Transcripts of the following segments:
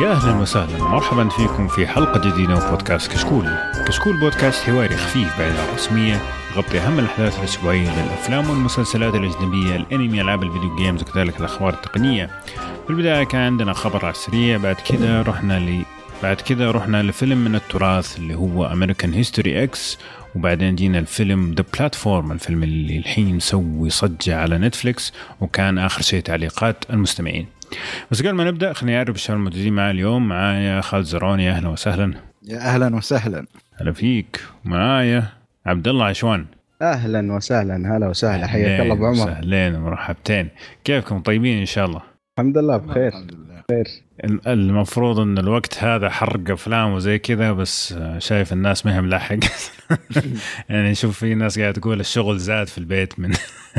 يا أهلا وسهلا مرحبا فيكم في حلقة جديدة من بودكاست كشكول. كشكول بودكاست حواري خفيف بعيد عن الرسمية يغطي أهم الأحداث الأسبوعية للأفلام والمسلسلات الأجنبية، الأنمي، ألعاب الفيديو games وكذلك الأخبار التقنية. في البداية كان عندنا خبر على السريع بعد كذا رحنا ل بعد كذا رحنا لفيلم من التراث اللي هو American History X وبعدين جينا الفيلم The Platform الفيلم اللي الحين مسوي صجة على نتفليكس وكان آخر شيء تعليقات المستمعين بس قبل ما نبدأ خليني أعرف الشباب الموجودين معي اليوم. معايا خالد زروني أهلا وسهلا. يا أهلا وسهلا. هلا فيك. معايا عبد الله عشوان. أهلا وسهلا هلا وسهلا. حياك الله أبو عمر. اهلين ومرحبتين. كيفكم؟ طيبين إن شاء الله. الحمد لله بخير. الحمد لله. بخير. المفروض إن الوقت هذا حرق أفلام وزي كذا بس شايف الناس ما هي ملاحق يعني شوف في ناس قاعدة تقول الشغل زاد في البيت من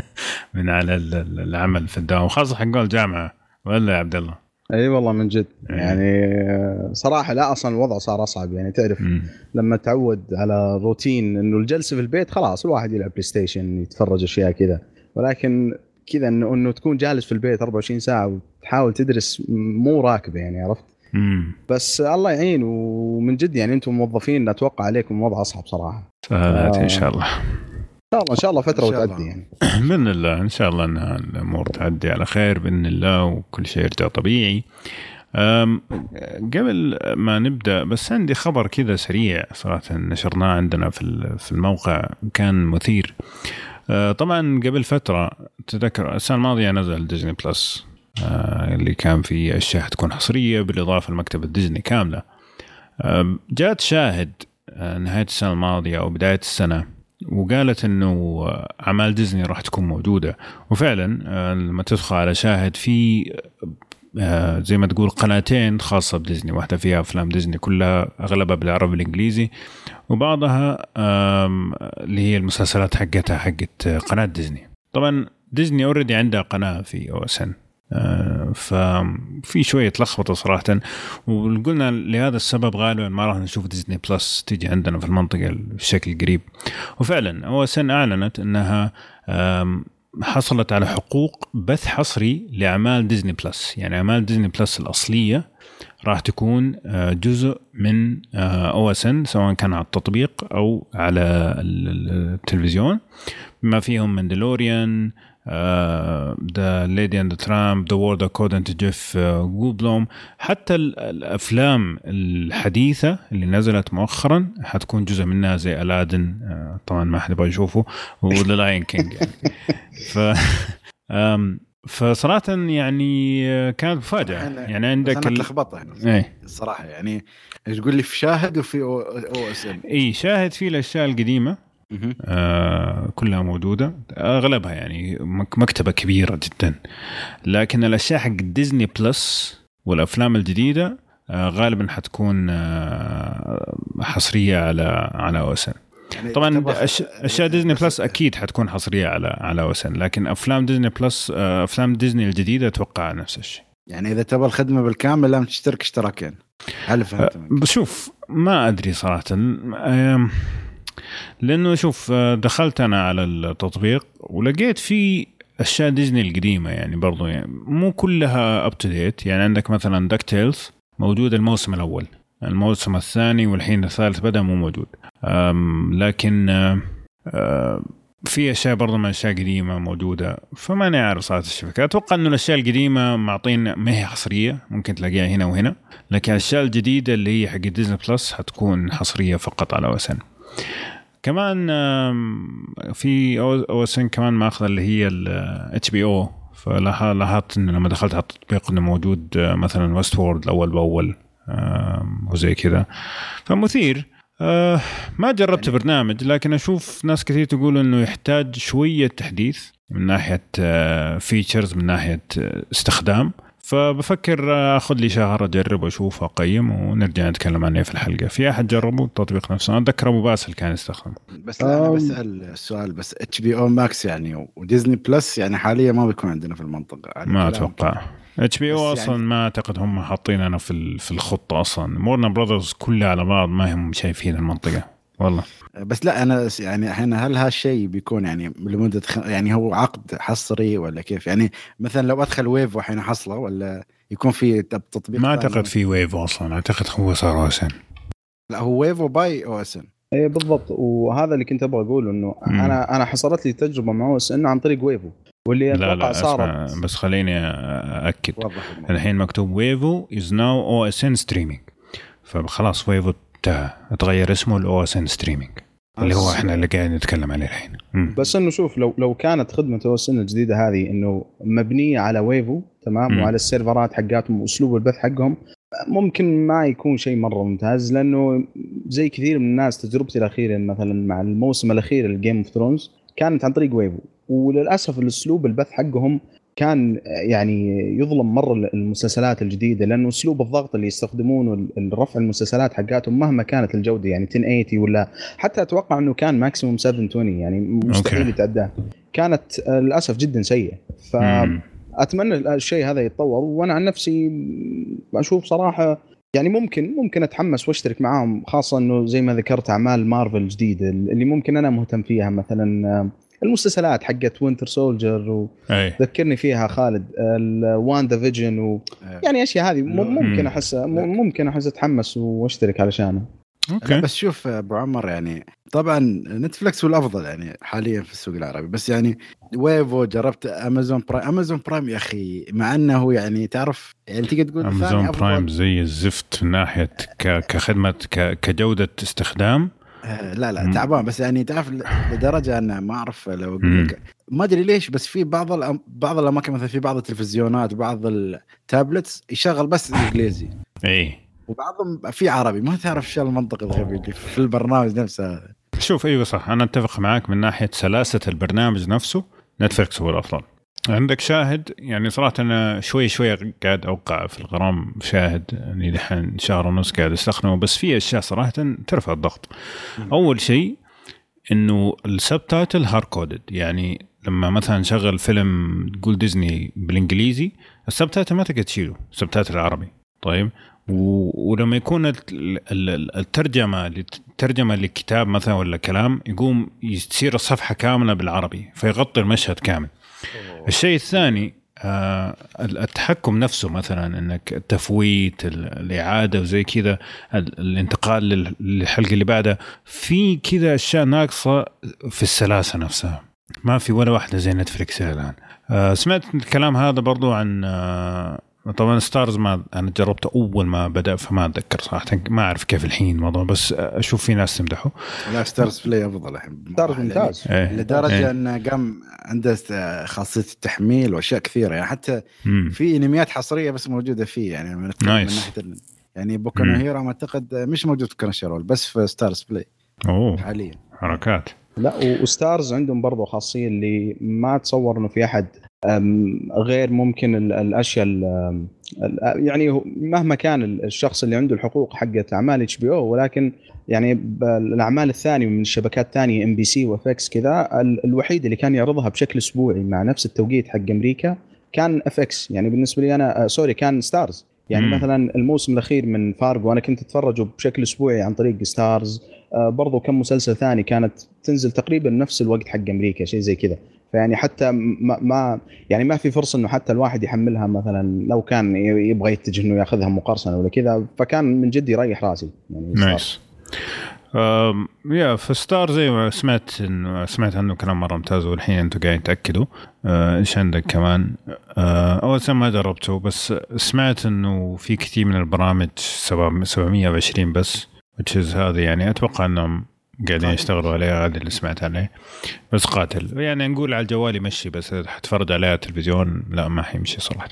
من على العمل في الدوام خاصه حق الجامعة ولا يا عبد الله؟ إي والله من جد. يعني صراحة لا أصلا الوضع صار أصعب يعني تعرف م. لما تعود على روتين إنه الجلسة في البيت خلاص الواحد يلعب بلاي ستيشن يتفرج أشياء كذا ولكن كذا إنه إنه تكون جالس في البيت 24 ساعة وتحاول تدرس مو راكبة يعني عرفت؟ مم. بس الله يعين ومن جد يعني أنتم موظفين أتوقع عليكم وضع أصعب صراحة. سهلات إن شاء الله. شاء الله إن شاء الله فترة وتعدي يعني. بإذن الله إن شاء الله انها الأمور تعدي على خير بإذن الله وكل شيء يرجع طبيعي. قبل ما نبدأ بس عندي خبر كذا سريع صراحة نشرناه عندنا في في الموقع كان مثير. أه، طبعا قبل فترة تذكر السنة الماضية نزل ديزني بلس أه، اللي كان فيه أشياء حتكون حصرية بالإضافة لمكتبة ديزني كاملة. جات شاهد أه، نهاية السنة الماضية أو بداية السنة. وقالت إنه أعمال ديزني راح تكون موجودة. وفعلا آه، لما تدخل على شاهد في آه، زي ما تقول قناتين خاصة بديزني واحدة فيها أفلام ديزني كلها أغلبها بالعربي الإنجليزي. وبعضها اللي هي المسلسلات حقتها حقت قناة ديزني. طبعا ديزني already عندها قناة في OSN. آه، ففي شوية لخبطة صراحة. وقلنا لهذا السبب غالبا ما راح نشوف ديزني Plus تيجي عندنا في المنطقة بشكل قريب. وفعلا OSN أعلنت إنها حصلت على حقوق بث حصري لأعمال ديزني Plus يعني أعمال ديزني Plus الأصلية راح تكون آه، جزء من OSN سواء كان على التطبيق أو على التلفزيون. بما فيهم Mandalorian The Lady and the Tramp The World According to Jeff Goldblum حتى الأفلام الحديثة اللي نزلت مؤخرا حتكون جزء منها زي Aladdin uh, طبعا ما حد يبغى يشوفه و The Lion King يعني. ف فصراحة يعني آه، كانت مفاجأة. يعني عندك أنا يعني إيه. الصراحة يعني تقول لي في شاهد وفي أو اس ام اي شاهد في الأشياء القديمة. آه كلها موجودة. أغلبها يعني مكتبة كبيرة جدا. لكن الأشياء حق ديزني Plus والأفلام الجديدة آه غالبا حتكون آه حصرية على على OSN. يعني طبعا أشياء ديزني Plus أكيد حتكون حصرية على على OSN. لكن أفلام ديزني Plus آه أفلام ديزني الجديدة أتوقع نفس الشيء. يعني إذا تبغى الخدمة بالكامل لازم تشترك اشتراكين. هل فهمت بشوف ما أدري صراحة. لأنه شوف دخلت أنا على التطبيق ولقيت في أشياء ديزني القديمة يعني برضو يعني مو كلها up to date يعني عندك مثلا DuckTales موجود الموسم الأول الموسم الثاني والحين الثالث بدأ مو موجود. لكن في أشياء برضه من أشياء قديمة موجودة. فماني عارف صارت لي شبكة. أتوقع إنه الأشياء القديمة معطين ما هي حصرية ممكن تلاقيها هنا وهنا. لكن الأشياء الجديدة اللي هي حق ديزني Plus حتكون حصرية فقط على OSN. كمان في OSN كمان ماخذ اللي هي ال HBO فلاحظت إنه لما دخلت على التطبيق إنه موجود آه، مثلا Westworld أول بأول وزي كذا. فمثير. آه، ما جربت يعني برنامج لكن أشوف ناس كثير تقول إنه يحتاج شوية تحديث من ناحية features آه، من ناحية استخدام. فبفكر أخذ لي شهر أجرب وأشوف وأقيم ونرجع نتكلم عنه في الحلقة. في أحد جربه؟ التطبيق نفسه. أنا أتذكر أبو باسل كان يستخدم بس لا أنا بسأل السؤال بس HBO Max يعني وديزني Plus يعني حاليا ما بيكون عندنا في المنطقة. ما أتوقع. HBO أصلا يعني ما أعتقد هم حاطين في في الخطة أصلا. Warner Brothers كلها على بعض ما هم شايفين المنطقة. والله. بس لا أنا يعني إحنا هل هالشيء بيكون يعني لمدة خ... يعني هو عقد حصري ولا كيف؟ يعني مثلا لو أدخل Wavo وحين حصله ولا يكون في تطبيق ما أعتقد في Wavo أصلا أعتقد هو صار OSN. لا هو Wavo by OSN. إيه بالضبط. وهذا اللي كنت أبغى أقوله إنه أنا أنا حصلت لي تجربة مع OSN عن طريق Wavo واللي لا لا صارت. بس خليني اكد الحين مكتوب Wavo is now OSN Streaming فخلاص Wavo تغير اسمه ال OSN Streaming اللي هو إحنا اللي قاعدين نتكلم عليه الحين. بس إنه شوف لو لو كانت خدمة OSN الجديدة هذه إنه مبنية على Wavo تمام؟ مم. وعلى ال serverات حقاتهم وأسلوب البث حقهم ممكن ما يكون شيء مرة ممتاز لأنه زي كثير من الناس تجربتي الأخيرة مثلا مع الموسم الأخير لل Game of Thrones كانت عن طريق Wavo. وللأسف الأسلوب البث حقهم كان يعني يظلم مرة المسلسلات الجديدة لأنه أسلوب الضغط اللي يستخدمونه الرفع المسلسلات حقاتهم مهما كانت الجودة يعني 1080 ولا حتى أتوقع إنه كان maximum 720 يعني مستحيل يتعداه كانت للأسف جدا سيئة. فاتمنى الشيء هذا يتطور. وأنا عن نفسي أشوف صراحة يعني ممكن ممكن أتحمس وأشترك معاهم خاصة إنه زي ما ذكرت أعمال مارفل جديدة اللي ممكن أنا مهتم فيها مثلا المسلسلات حقت Winter Soldier وذكرني فيها خالد ال WandaVision و... يعني أشياء هذه ممكن أحس ممكن أحس أتحمس وأشترك علشانه. Okay. بس شوف أبو عمر يعني طبعا Netflix هو الأفضل يعني حاليا في السوق العربي. بس يعني Wavo جربت Amazon Prime Amazon Prime يا أخي مع إنه يعني تعرف يعني تقدر تقول Amazon Prime زي الزفت من ناحيه كخدمة كجودة استخدام. آه، لا لا تعبان بس يعني تعرف لدرجة انه ما أعرف لو أقول لك. ما أدري ليش بس في بعض بعض الأماكن مثلا في بعض التلفزيونات وبعض ال tablets يشغل بس إنجليزي. اي وبعضهم في عربي. ما تعرف شو المنطق الغبي اللي في البرنامج نفسه. شوف إيوه صح أنا أتفق معاك من ناحية سلاسة البرنامج نفسه Netflix هو الأفضل. عندك شاهد؟ يعني صراحة أنا شوي شوي قاعد أوقع في الغرام شاهد يعني دحين شهر ونص قاعد أستخدمه بس في أشياء صراحة ترفع الضغط. أول شيء إنه ال subtitle hard coded يعني لما مثلا شغل فيلم تقول ديزني بالإنجليزي ال subtitle ما تقدر تشيله ال subtitle العربي. طيب؟ ولما يكون الترجمة الترجمه لكتاب مثلا ولا كلام يقوم تصير الصفحة كاملة بالعربي فيغطي المشهد كامل. الشيء الثاني آه التحكم نفسه مثلا إنك التفويت الإعادة وزي كذا الانتقال للحلقة اللي بعدها في كذا أشياء ناقصة في السلاسة نفسها. ما في ولا واحدة زي نتفلكس الآن. آه سمعت الكلام هذا برضو عن آه طبعا ستارز ما أنا جربته أول ما بدأ فما أتذكر صراحة. ما أعرف كيف الحين الموضوع بس أشوف في ناس تمدحه. لا ستارز بلاي أفضل الحين. ستارز ممتاز. إيه. لدرجة إيه. انه قام عنده خاصية التحميل وأشياء كثيرة. يعني حتى مم. في أنميات حصرية بس موجودة فيه. يعني من, nice. من ناحية يعني بوكو نو هيرو أعتقد مش موجود في Crunchyroll بس في ستارز بلاي أوه. حاليا. حركات. لا وستارز عندهم برضه خاصية اللي ما اتصور إنه في أحد غير ممكن الأشياء يعني مهما كان الشخص اللي عنده الحقوق حقت أعمال HBO ولكن يعني الأعمال الثانية من الشبكات الثانية NBC و FX كذا الوحيد اللي كان يعرضها بشكل أسبوعي مع نفس التوقيت حق أمريكا كان FX. يعني بالنسبة لي أنا sorry كان ستارز. يعني مم. مثلا الموسم الأخير من فارجو أنا كنت أتفرجه بشكل أسبوعي عن طريق ستارز. آه برضو كم مسلسل ثاني كانت تنزل تقريبا نفس الوقت حق أمريكا شيء زي كذا. فيعني حتى ما, ما يعني ما في فرصة إنه حتى الواحد يحملها مثلا لو كان يبغى يتجه إنه ياخذها مقرصنه ولا كذا. فكان من جد يريح راسي يعني nice. يا في ستارز زي ما سمعت انه سمعت عنه كلام مرة ممتاز والحين أنتم قاعدين تأكدوا. آه، إيش عندك كمان؟ آه أول سنه ما جربته بس سمعت إنه في كثير من البرامج 720 بس which is هذه يعني أتوقع إنهم قاعدين يشتغلوا عليها هذا اللي سمعت عليه بس قاتل. يعني نقول على الجوال يمشي بس حتفرج عليها التلفزيون لا ما حيمشي صراحة.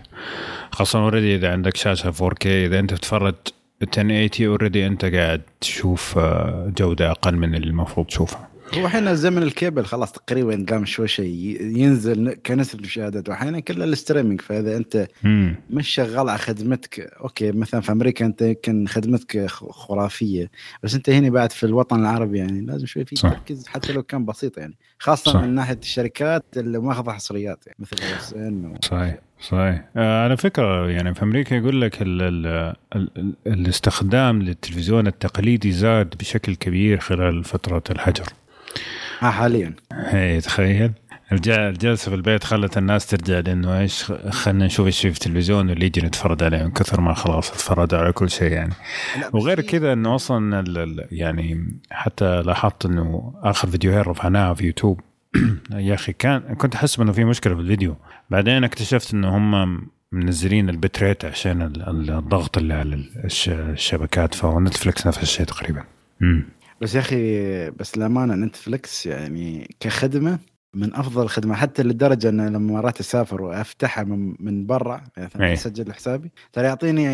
خاصة already إذا عندك شاشة 4K إذا أنت تتفرج 1080 already أنت قاعد تشوف آه، جودة أقل من اللي المفروض تشوفها. هو أحيانا زمن الكيبل خلاص تقريبا قام شوي شيء ينزل كنسبه مشاهدات. واحيانا كله ال streaming فإذا أنت مم. مش شغال على خدمتك okay مثلا في أمريكا أنت يمكن خدمتك خرافية. بس أنت هنا بعد في الوطن العربي يعني لازم شوي في تركيز حتى لو كان بسيط يعني. خاصة صح. من ناحية الشركات اللي ماخذه حصريات يعني مثل اس ان و... صحيح. صحيح. آه على فكرة يعني في أمريكا يقول لك ال ال ال الاستخدام للتلفزيون التقليدي زاد بشكل كبير خلال فترة الحجر. ها حاليا. اي تخيل. الجلسة في البيت خلت الناس ترجع لأنه إيش خلينا نشوف إيش في التلفزيون واللي يجي نتفرج عليه من كثر ما خلاص اتفرج على كل شيء يعني. وغير كذا إنه أصلا يعني حتى لاحظت إنه آخر فيديوهين رفعناها في يوتيوب. يا أخي كان كنت احسب انه في مشكلة في الفيديو. بعدين اكتشفت إنه هم منزلين ال bit rate عشان الضغط اللي على الشبكات فنتفلكس نفس الشيء تقريبا. امم بس يا أخي بس الامانه نتفلكس يعني كخدمة من أفضل الخدمات حتى لدرجة إن لما مرات أسافر وأفتحها من من برا مثلا يعني أسجل حسابي ترى يعطيني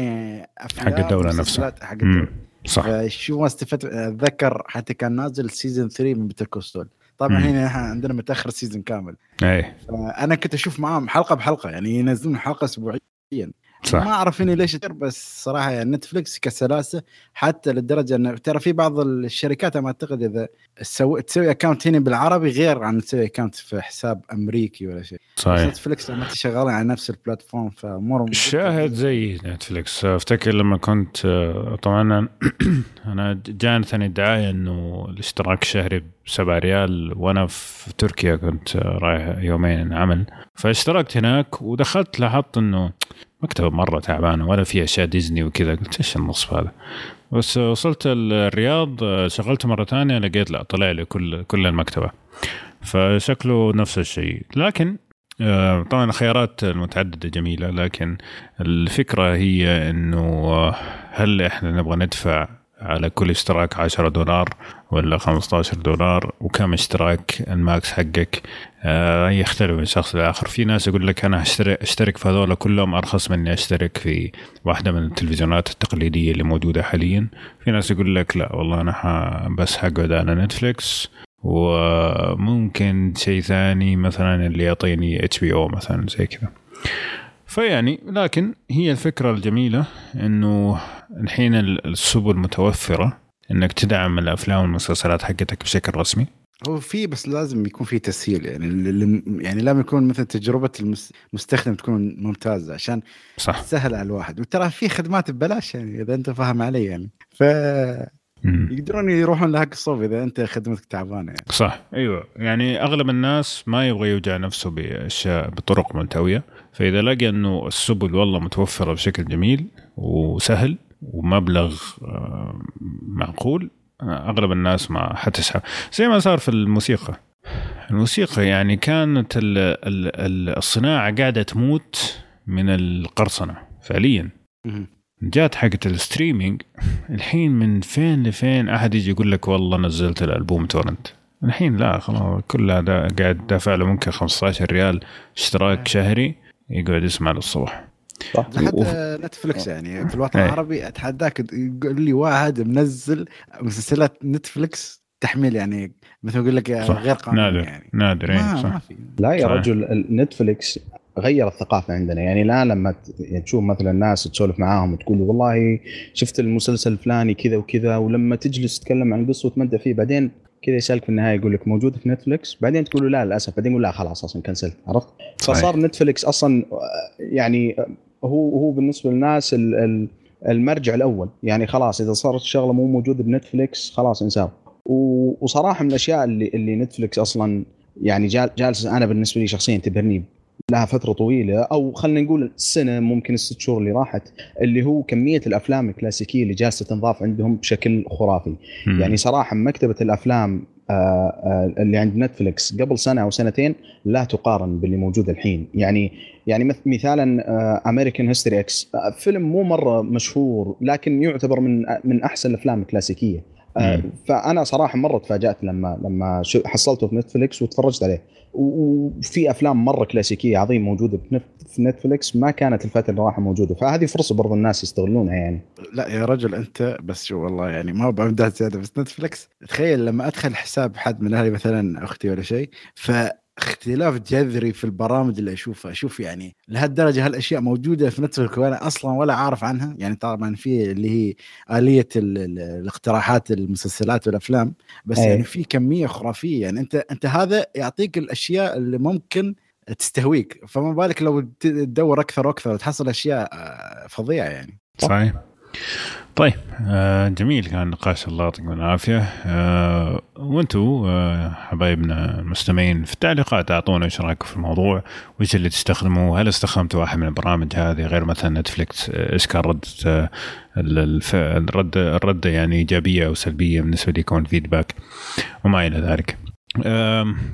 افلام حق الدولة نفسها. حق الدولة. صح. شو ما استفدت أتذكر حتى كان نازل season 3 من بيتر كوستول طبعا هنا إحنا عندنا متأخر season كامل. اي أنا كنت أشوف معاهم حلقة بحلقة يعني ينزلون حلقة اسبوعيا. صح. ما أعرف اني ليش بس صراحة يعني نتفلكس كسلاسة حتى للدرجة إنه ترى في بعض الشركات ما أعتقد إذا تسوي تسوي account هنا بالعربي غير عن تسوي account في حساب أمريكي ولا شيء. صحيح. نتفلكس لما شغالين على نفس ال platform فامورهم الشاهد زي نتفلكس افتكر لما كنت طبعا أنا جانتني الدعايه إنه الاشتراك الشهري ب 7 ريال وأنا في تركيا كنت رايح يومين عمل. فاشتركت هناك ودخلت لاحظت إنه مكتبه مرة تعبانه ولا في أشياء ديزني وكذا. قلت إيش النصف هذا؟ بس وصلت الرياض شغلت مرة ثانية لقيت لا طلع لي كل كل المكتبة. فشكله نفس الشيء. لكن آه، طبعا الخيارات المتعددة جميلة لكن الفكرة هي إنه هل إحنا نبغى ندفع على كل اشتراك 10 دولار ولا 15 دولار؟ وكم اشتراك الماكس حقك؟ آه يختلف من شخص لآخر. في ناس يقول لك أنا أشترك في هذول كلهم أرخص من اني أشترك في واحدة من التلفزيونات التقليدية اللي موجودة حاليا. في ناس يقول لك لا والله أنا بس حقعد على نتفليكس. وممكن شيء ثاني مثلا اللي يعطيني HBO مثلا زي كذا. فيعني لكن هي الفكرة الجميلة إنه الحين السبل متوفرة إنك تدعم الأفلام والمسلسلات حقتك بشكل رسمي. هو في بس لازم يكون في تسهيل يعني يعني لازم يكون مثلا تجربة المستخدم تكون ممتازة عشان صح. تسهل على الواحد. وترى في خدمات ببلاش يعني إذا أنت فاهم علي يعني. ف يقدرون يروحون لهاك الصوب إذا أنت خدمتك تعبانة يعني. صح. أيوه. يعني أغلب الناس ما يبغى يوجع نفسه بأشياء بطرق ملتوية. فإذا لقى إنه السبل والله متوفرة بشكل جميل وسهل ومبلغ آه، معقول آه، أغلب الناس ما حتسحب زي ما صار في الموسيقى. الموسيقى يعني كانت الصناعة قاعدة تموت من القرصنة فعليا. جات حقت ال streaming. الحين من فين لفين أحد يجي يقول لك والله نزلت الألبوم torrent. الحين لا خلاص كل هذا قاعد دافع له ممكن 15 ريال اشتراك شهري يقعد يسمع للصبح. صح. حتى نتفلكس يعني في الوطن العربي اتحداك يقول لي واحد منزل مسلسلات نتفلكس تحميل يعني مثل يقول لك غير قانوني نادر. يعني. نادر ما صح. ما في. لا يا صح. رجل نتفلكس غير الثقافة عندنا. يعني لا لما يعني تشوف مثلا ناس تسولف معاهم وتقول والله شفت المسلسل الفلاني كذا وكذا ولما تجلس تتكلم عن القصة وتمدح فيه بعدين كذا يسألك في النهاية يقول لك موجود في نتفلكس بعدين تقول له لا للأسف. بعدين يقول لا خلاص أصلا cancelت عرفت؟ فصار نتفلكس أصلا يعني هو هو بالنسبة للناس المرجع الأول. يعني خلاص إذا صارت الشغلة مو موجودة بنتفلكس خلاص انساه وصراحة من الأشياء اللي اللي نتفلكس أصلا يعني جالس أنا بالنسبة لي شخصيا تبهرني لها فترة طويلة أو خلينا نقول سنه ممكن الست شهور اللي راحت اللي هو كمية الأفلام الكلاسيكية اللي جالسة تنضاف عندهم بشكل خرافي. م. يعني صراحة مكتبة الأفلام آه، آه، اللي عند نتفلكس قبل سنة أو سنتين لا تقارن باللي موجود الحين. يعني يعني مثالا American History X فيلم مو مرة مشهور لكن يعتبر من من أحسن الأفلام الكلاسيكية. آه، فأنا صراحة مرة تفاجأت لما لما حصلته في نتفلكس وتفرجت عليه. وفي أفلام مرة كلاسيكية عظيمة موجودة في نتفلكس ما كانت الفترة اللي راحه موجودة. فهذه فرصة برضو الناس يستغلونها يعني. لا يا رجل أنت بس شو والله يعني ما بمدح زيادة بس نتفلكس تخيل لما أدخل حساب حد من أهلي مثلا أختي ولا شيء ف اختلاف جذري في البرامج اللي أشوفها. أشوف يعني لهالدرجة هالأشياء موجودة في نتفلكس وأنا أصلا ولا عارف عنها. يعني طبعا في اللي هي آلية الاقتراحات المسلسلات والأفلام. بس أيه. يعني في كمية خرافية. يعني أنت أنت هذا يعطيك الأشياء اللي ممكن تستهويك. فما بالك لو تدور أكثر وأكثر وتحصل أشياء آه، فظيعة يعني. صحيح. طيب. آه جميل. كان نقاش الله يعطيكم العافيه آه وأنتم آه حبايبنا المستمعين في التعليقات أعطونا إيش رأيكم في الموضوع؟ وإيش اللي تستخدموا هل استخدمتوا واحد من البرامج هذه غير مثلا نتفلكس إيش كان رده آه الرد الرده يعني إيجابية أو سلبية بالنسبة لكم الفيدباك وما إلى ذلك.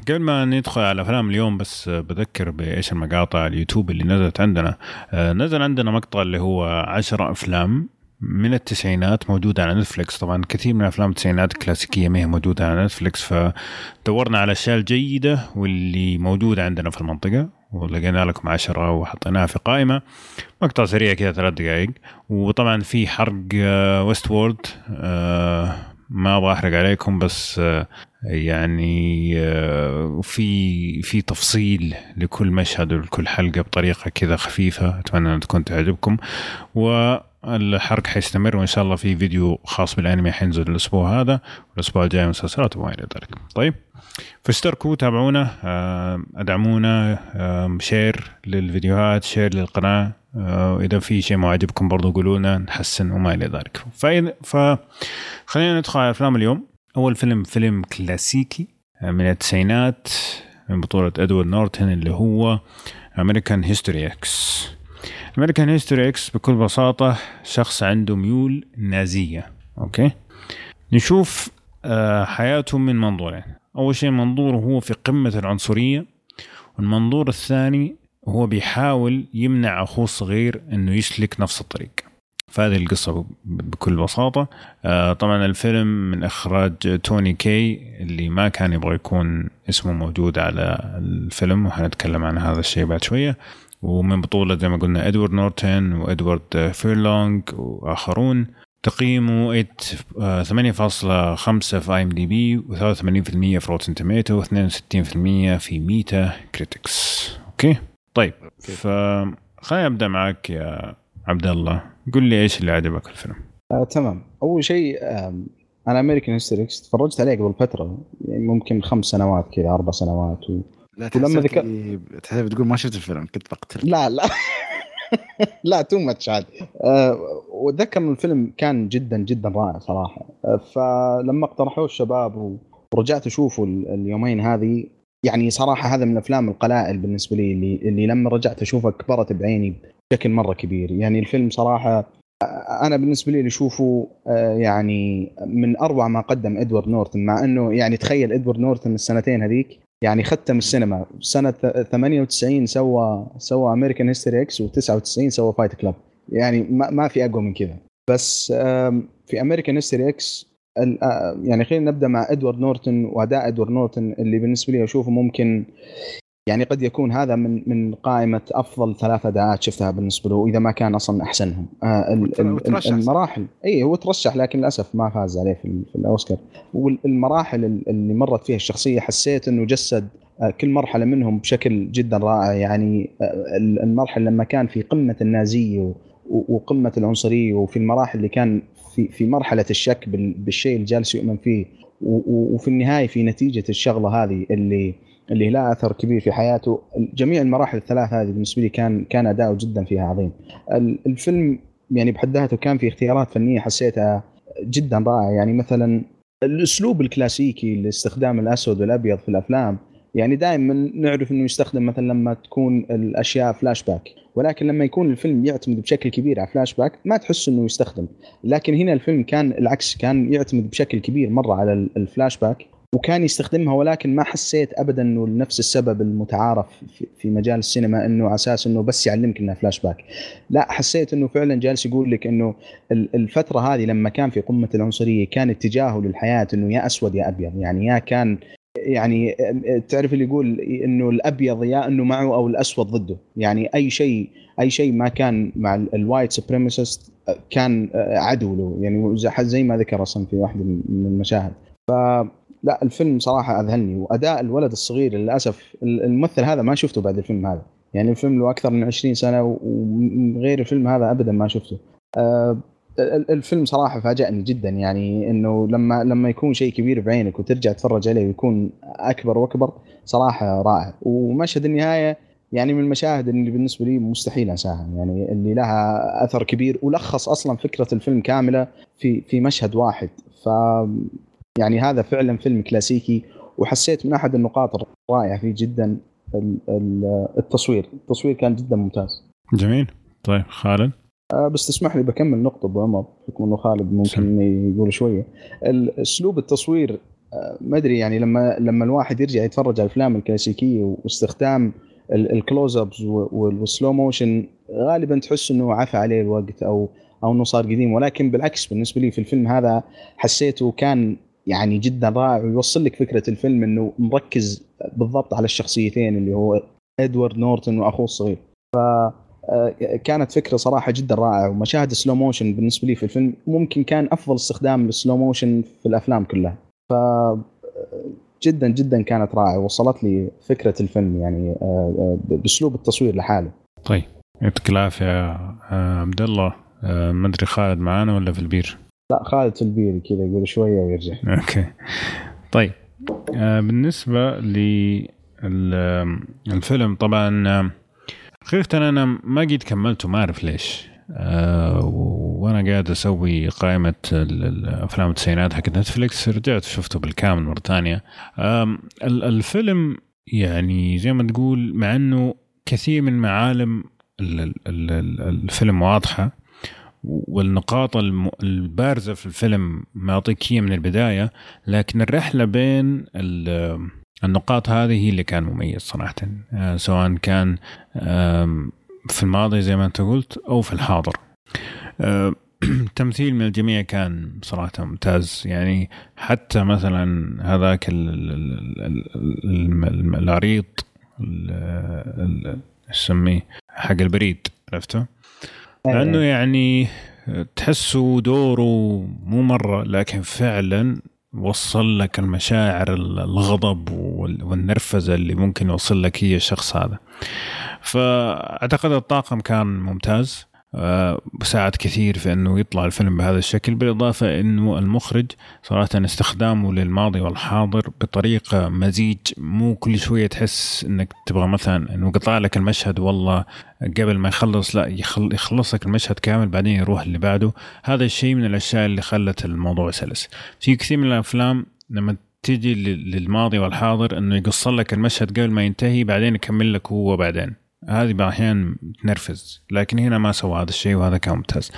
قبل ما ندخل على أفلام اليوم بس بذكر بإيش المقاطع اليوتيوب اللي نزلت عندنا. نزل عندنا مقطع اللي هو عشرة أفلام. من التسعينات موجودة على نتفلكس طبعا كثير من أفلام التسعينات الكلاسيكية ما هي موجودة على نتفلكس فدورنا على الأشياء الجيدة واللي موجودة عندنا في المنطقة ولقينا لكم عشرة وحطيناها في قائمة. مقطع سريع كذا ثلاث دقائق. وطبعا في حرق ويست آه، وورد آه، ما أبغى أحرق عليكم بس آه، يعني في في تفصيل لكل مشهد ولكل حلقة بطريقة كذا خفيفة. أتمنى أن تكون تعجبكم. و الحرق حيستمر وإن شاء الله في فيديو خاص بالأنمي حينزل الأسبوع هذا والأسبوع الجاي مسلسلات وما إلى ذلك. طيب فاشتركوا تابعونا أدعمونا share للفيديوهات share للقناة إذا في شيء ما عجبكم برضو قولوا لنا نحسن وما إلى ذلك. فإذا فخلينا ندخل على أفلام اليوم. أول فيلم فيلم كلاسيكي من التسعينات من بطولة إدوارد نورتن اللي هو American History X American History X بكل بساطة شخص عنده ميول نازية okay؟ نشوف آه، حياته من منظورين. أول شيء منظوره هو في قمة العنصرية والمنظور الثاني هو بيحاول يمنع أخوه الصغير إنه يسلك نفس الطريق. فهذه القصة بكل بساطة. آه، طبعا الفيلم من إخراج توني كاي اللي ما كان يبغى يكون اسمه موجود على الفيلم وحنتكلم عن هذا الشيء بعد شوية. ومن بطولة زي ما قلنا إدوارد نورتن وإدوارد فيرلونج وآخرون. تقييمه 8.5 في IMDb و83% في Rotten Tomatoes و62% في Metacritic okay؟ طيب. فخلينا نبدا معك يا عبد الله قل لي إيش اللي عجبك في الفيلم. آه، تمام. أول شيء أنا American History X تفرجت عليه قبل فترة يعني ممكن خمس سنوات كذا أربع سنوات و... لا ولما ذكر تحسب تقول ما شفت الفيلم كنت بقتل. لا لا. لا too much عاد. أه وأتذكر ان الفيلم كان جدا جدا رائع صراحة. أه فلما اقترحوه الشباب ورجعت أشوفه اليومين هذه يعني صراحة هذا من الأفلام القلائل بالنسبة لي اللي, اللي لما رجعت أشوفه كبرت بعيني بشكل مرة كبير. يعني الفيلم صراحة أنا بالنسبة لي اللي أشوفه يعني من أروع ما قدم إدوارد نورتن مع إنه يعني تخيل إدوارد نورتن السنتين هذيك يعني ختم السينما. سنة 98 سوى سوى American History X و99 سوى Fight Club يعني ما, ما في أقوى من كذا. بس في American History X يعني خلينا نبدأ مع ادوارد نورتن وأداء ادوارد نورتن اللي بالنسبة لي أشوفه ممكن يعني قد يكون هذا من من قائمة أفضل ثلاث أداءات شفتها بالنسبة له اذا ما كان أصلا أحسنهم. آه المراحل. اي هو ترشح لكن للأسف ما فاز عليه في, في الأوسكار. والمراحل اللي مرت فيها الشخصية حسيت إنه جسد آه، كل مرحلة منهم بشكل جدا رائع. يعني آه، المرحلة لما كان في قمة النازية وقمة العنصرية وفي المراحل اللي كان في في مرحلة الشك بالشيء اللي جالس يؤمن فيه وفي النهاية في نتيجة الشغلة هذه اللي اللي لها أثر كبير في حياته. جميع المراحل الثلاث هذه بالنسبة لي كان كان أداؤه جدا فيها عظيم. الفيلم يعني بحد ذاته كان في اختيارات فنية حسيتها جدا رائعة. يعني مثلا الأسلوب الكلاسيكي لاستخدام الأسود والأبيض في الأفلام يعني دائما نعرف إنه يستخدم مثلا لما تكون الأشياء فلاش باك ولكن لما يكون الفيلم يعتمد بشكل كبير على فلاش باك ما تحس إنه يستخدم. لكن هنا الفيلم كان العكس كان يعتمد بشكل كبير مرة على الفلاش باك وكان يستخدمها ولكن ما حسيت ابدا إنه لنفس السبب المتعارف في مجال السينما إنه على أساس إنه بس يعلمك إنها فلاش باك. لا حسيت إنه فعلا جالس يقول لك إنه الفترة هذه لما كان في قمة العنصرية كان اتجاهه للحياة إنه يا أسود يا أبيض يعني يا كان يعني تعرف اللي يقول إنه الأبيض يا إنه معه أو الأسود ضده. يعني أي شيء أي شيء ما كان مع ال white supremacist كان عدو له. يعني زي ما ذكر أصلا في واحدة من المشاهد. ف لا الفيلم صراحة أذهلني وأداء الولد الصغير للأسف الممثل هذا ما شفته بعد الفيلم هذا. يعني الفيلم له أكثر من 20 سنة وغير الفيلم هذا ابدا ما شفته. أه الفيلم صراحة فاجأني جدا يعني إنه لما لما يكون شيء كبير بعينك وترجع تتفرج عليه ويكون أكبر وأكبر صراحة رائع. ومشهد النهاية يعني من المشاهد اللي بالنسبة لي مستحيل أنساها يعني اللي لها أثر كبير ولخص أصلا فكرة الفيلم كاملة في في مشهد واحد. ف يعني هذا فعلا فيلم كلاسيكي وحسيت من أحد النقاط الرائعة فيه جدا التصوير. التصوير كان جدا ممتاز. جميل. طيب خالد؟ آه، بس تسمح لي بكمل نقطة أبو عمر بحكم إنه خالد ممكن يقول شوية. أسلوب التصوير آه، ما أدري يعني لما لما الواحد يرجع يتفرج على الأفلام الكلاسيكية واستخدام ال close-ups وال slow motion غالبا تحس إنه عفى عليه الوقت أو أو إنه صار قديم. ولكن بالعكس بالنسبة لي في الفيلم هذا حسيته كان يعني جدا رائع ويوصل لك فكرة الفيلم إنه مركز بالضبط على الشخصيتين اللي هو إدوارد نورتون وأخوه الصغير. ف آه، كانت فكرة صراحة جدا رائعة ومشاهد ال slow motion بالنسبة لي في الفيلم ممكن كان أفضل استخدام لل slow motion في الأفلام كلها. ف آه، جدا جدا كانت رائعة وصلت لي فكرة الفيلم يعني آه، بأسلوب التصوير لحاله. طيب يعطيك العافية عبد الله. ما أدري خالد معانا ولا في البير؟ لا خالد في البير كذا يقول شوية ويرجع. okay. طيب بالنسبة للفيلم طبعا حقيقة أنا ما قد كملته ما أعرف ليش. أه وأنا قاعد أسوي قائمة الأفلام التسعينات حق نتفليكس. رجعت شفته بالكامل مرة ثانية. الفيلم يعني زي ما تقول مع أنه كثير من معالم الفيلم واضحة والنقاط البارزة في الفيلم معطيك هي من البداية لكن الرحلة بين النقاط هذه هي اللي كان مميز صراحة آه، سواء كان في الماضي زي ما أنت قلت أو في الحاضر التمثيل من الجميع كان صراحة ممتاز يعني حتى مثلا هذاك العريض نسميه حق البريد عرفته؟ لأنه يعني تحسه دوره مو مرة لكن فعلا وصل لك المشاعر الغضب والنرفزة اللي ممكن يوصل لك هي الشخص هذا. فأعتقد الطاقم كان ممتاز. ساعد كثير في أنه يطلع الفيلم بهذا الشكل بالإضافة إنه المخرج صراحة استخدامه للماضي والحاضر بطريقة مزيج مو كل شوية تحس إنك تبغى مثلا إنه قطع لك المشهد والله قبل ما يخلص لا يخل يخلص لك المشهد كامل بعدين يروح اللي بعده. هذا الشيء من الأشياء اللي خلت الموضوع سلس. في كثير من الأفلام لما تيجي للماضي والحاضر إنه يقصر لك المشهد قبل ما ينتهي بعدين يكمل لك هو بعدين. هذه بعض الأحيان تنرفز. لكن هنا ما سوى هذا الشيء وهذا كان ممتاز.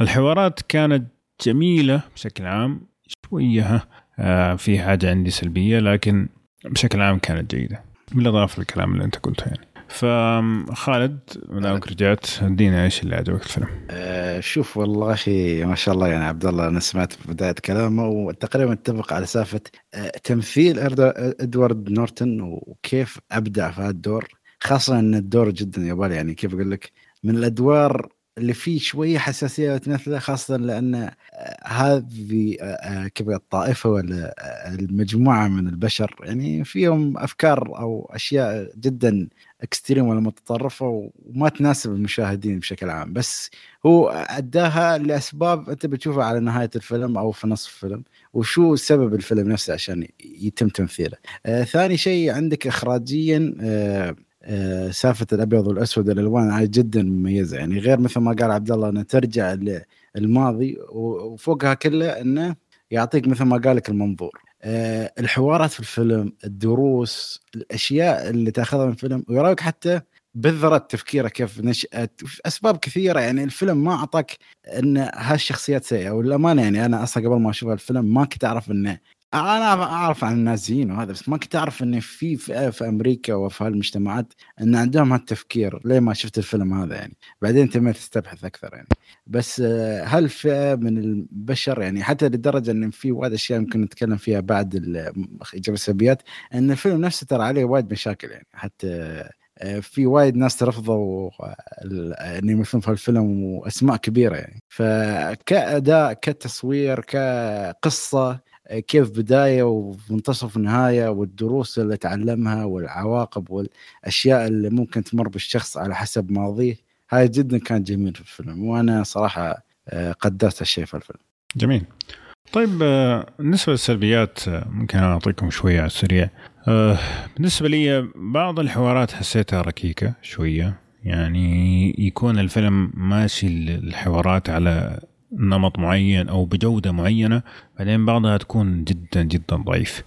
الحوارات كانت جميلة بشكل عام شوية آه في حاجة عندي سلبية لكن بشكل عام كانت جيدة. بالإضافة للكلام اللي أنت قلته يعني. فخالد دامك رجعت. ادينا إيش اللي عجبك الفيلم؟ أه شوف والله أخي ما شاء الله يعني عبد الله أنا سمعت في بداية كلامه وتقريبا أتفق على سالفه أه تمثيل إدوارد نورتون وكيف أبدع في هذا الدور. خاصة إن الدور جدا يبالي يعني كيف أقول لك من الأدوار اللي فيه شوية حساسيه تمثله خاصة لأن آه، هذه آه، آه، كيف الطائفة ولا المجموعة من البشر يعني فيهم أفكار أو أشياء جدا اكستريم ولا متطرفة وما تناسب المشاهدين بشكل عام بس هو أداها لأسباب أنت بتشوفها على نهاية الفيلم أو في نصف الفيلم وشو سبب الفيلم نفسه عشان يتم تمثيله. آه ثاني شيء عندك اخراجيا آه، سالفة الأبيض والأسود الألوان جدا مميزة. يعني غير مثل ما قال عبد الله إنه ترجع للماضي وفوقها كله إنه يعطيك مثل ما قال لك المنظور. آه، الحوارات في الفيلم الدروس الأشياء اللي تأخذها من الفيلم ويراك حتى بذرة تفكيره كيف نشأت. أسباب كثيرة يعني الفيلم ما أعطاك إن هالشخصيات سيئة والأمانة يعني أنا أصلا قبل ما أشوف الفيلم ما كنت أعرف إنه أنا أعرف عن النازيين وهذا بس ما كنت أعرف إن في فئه في أمريكا وفي هالمجتمعات إن عندهم هالتفكير ليه ما شفت الفيلم هذا يعني. بعدين تميت تستبحث أكثر يعني. بس هل فئه من البشر يعني حتى لدرجة إن في وايد أشياء يمكن نتكلم فيها بعد اجابه السلبيات إن الفيلم نفسه ترى عليه وايد مشاكل يعني. حتى في وايد ناس ترفضوا ان يمثلون في الفيلم وأسماء كبيرة يعني. فكاداء كتصوير كقصة كيف بداية ومنتصف النهاية والدروس اللي تعلمها والعواقب والأشياء اللي ممكن تمر بالشخص على حسب ماضيه هاي جدا كان جميل في الفيلم وأنا صراحة آه، قدرت الشيء في الفيلم. جميل. طيب آه، بالنسبة للسلبيات آه، ممكن أعطيكم شوية على السريع بالنسبة لي بعض الحوارات حسيتها ركيكة شوية يعني يكون الفيلم ماشي الحوارات على نمط معين أو بجودة معينة بعدين بعضها تكون جدا جدا ضعيف.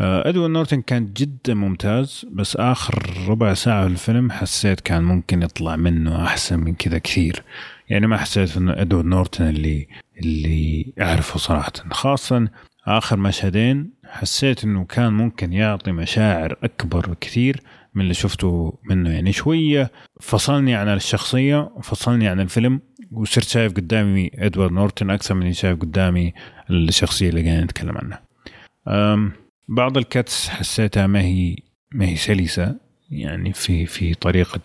آه، ادوارد نورتن كان جدا ممتاز بس آخر ربع ساعة في الفيلم حسيت كان ممكن يطلع منه أحسن من كذا كثير. يعني ما حسيت إنه ادوارد نورتن اللي اللي أعرفه صراحة. خاصه آخر مشهدين حسيت إنه كان ممكن يعطي مشاعر أكبر كثير من اللي شفته منه. يعني شوية فصلني عن الشخصية وفصلني عن الفيلم وصرت شايف قدامي إدوارد نورتن أكثر من شايف قدامي الشخصية اللي قاعدين نتكلم عنها. بعض الكاتس حسيتها ما هي ما هي سلسة يعني في في طريقة